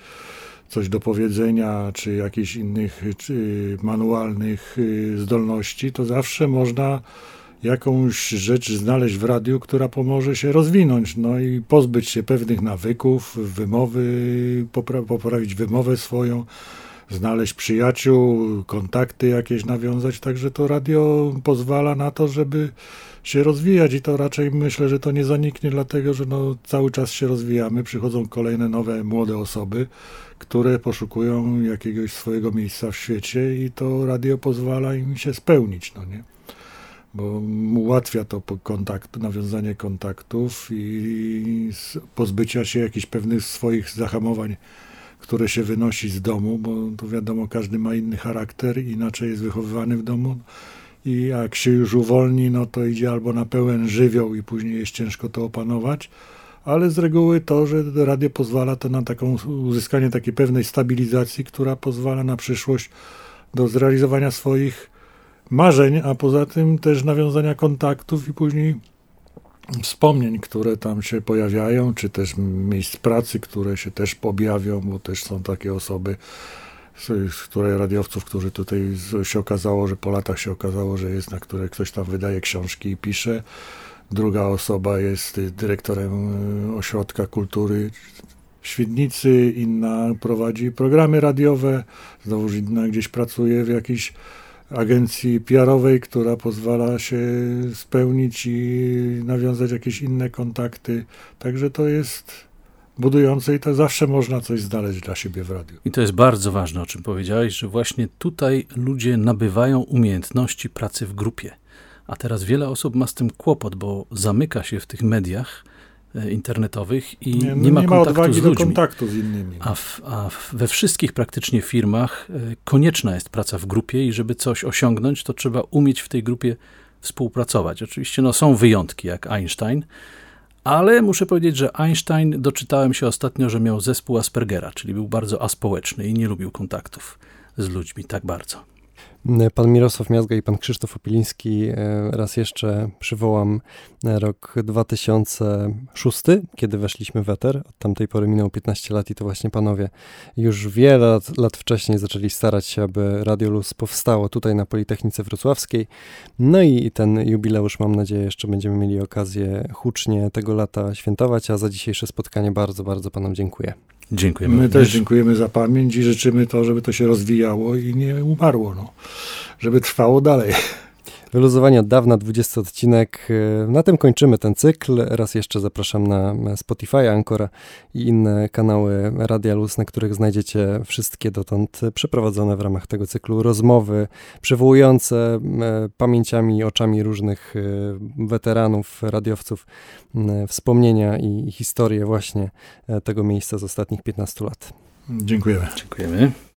coś do powiedzenia, czy jakichś innych czy manualnych y, zdolności, to zawsze można jakąś rzecz znaleźć w radiu, która pomoże się rozwinąć, no i pozbyć się pewnych nawyków, wymowy, popra poprawić wymowę swoją, znaleźć przyjaciół, kontakty jakieś nawiązać, także to radio pozwala na to, żeby się rozwijać i to raczej myślę, że to nie zaniknie, dlatego że no, cały czas się rozwijamy, przychodzą kolejne nowe młode osoby, które poszukują jakiegoś swojego miejsca w świecie i to radio pozwala im się spełnić, no nie? Bo ułatwia to kontakt, nawiązanie kontaktów i pozbycia się jakichś pewnych swoich zahamowań, które się wynosi z domu, bo to wiadomo, każdy ma inny charakter, inaczej jest wychowywany w domu. I jak się już uwolni, no to idzie albo na pełen żywioł i później jest ciężko to opanować, ale z reguły to, że radio pozwala to na taką uzyskanie takiej pewnej stabilizacji, która pozwala na przyszłość do zrealizowania swoich marzeń, a poza tym też nawiązania kontaktów i później wspomnień, które tam się pojawiają, czy też miejsc pracy, które się też pojawią, bo też są takie osoby, które radiowców, którzy tutaj się okazało, że po latach się okazało, że jest, na które ktoś tam wydaje książki i pisze. Druga osoba jest dyrektorem e, Ośrodka Kultury Świdnicy, inna prowadzi programy radiowe, znowu inna gdzieś pracuje w jakiejś agencji PR-owej, która pozwala się spełnić i nawiązać jakieś inne kontakty. Także to jest budujące i to zawsze można coś znaleźć dla siebie w radiu. I to jest bardzo ważne, o czym powiedziałeś, że właśnie tutaj ludzie nabywają umiejętności pracy w grupie. A teraz wiele osób ma z tym kłopot, bo zamyka się w tych mediach internetowych i nie, no nie ma, nie ma kontaktu z ludźmi. do kontaktu z innymi. A, w, a we wszystkich praktycznie firmach e, konieczna jest praca w grupie i żeby coś osiągnąć, to trzeba umieć w tej grupie współpracować. Oczywiście no, są wyjątki, jak Einstein, ale muszę powiedzieć, że Einstein, doczytałem się ostatnio, że miał zespół Aspergera, czyli był bardzo aspołeczny i nie lubił kontaktów z ludźmi tak bardzo. Pan Mirosław Miazga i pan Krzysztof Opiliński, e, raz jeszcze przywołam e, rok 2006, kiedy weszliśmy w Eter. Od tamtej pory minęło 15 lat i to właśnie panowie już wiele lat, lat wcześniej zaczęli starać się, aby Radio Luz powstało tutaj na Politechnice Wrocławskiej. No i ten jubileusz, mam nadzieję, jeszcze będziemy mieli okazję hucznie tego lata świętować, a za dzisiejsze spotkanie bardzo, bardzo panom dziękuję. Dziękujemy. My też dziękujemy za pamięć i życzymy to, żeby to się rozwijało i nie umarło, no. żeby trwało dalej. Wyluzowanie od dawna, 20 odcinek. Na tym kończymy ten cykl. Raz jeszcze zapraszam na Spotify, Ancora i inne kanały Radia Luz, na których znajdziecie wszystkie dotąd przeprowadzone w ramach tego cyklu rozmowy przywołujące pamięciami, oczami różnych e, weteranów, radiowców, wspomnienia i historię właśnie e, tego miejsca z ostatnich 15 lat. Dziękujemy. Dziękujemy.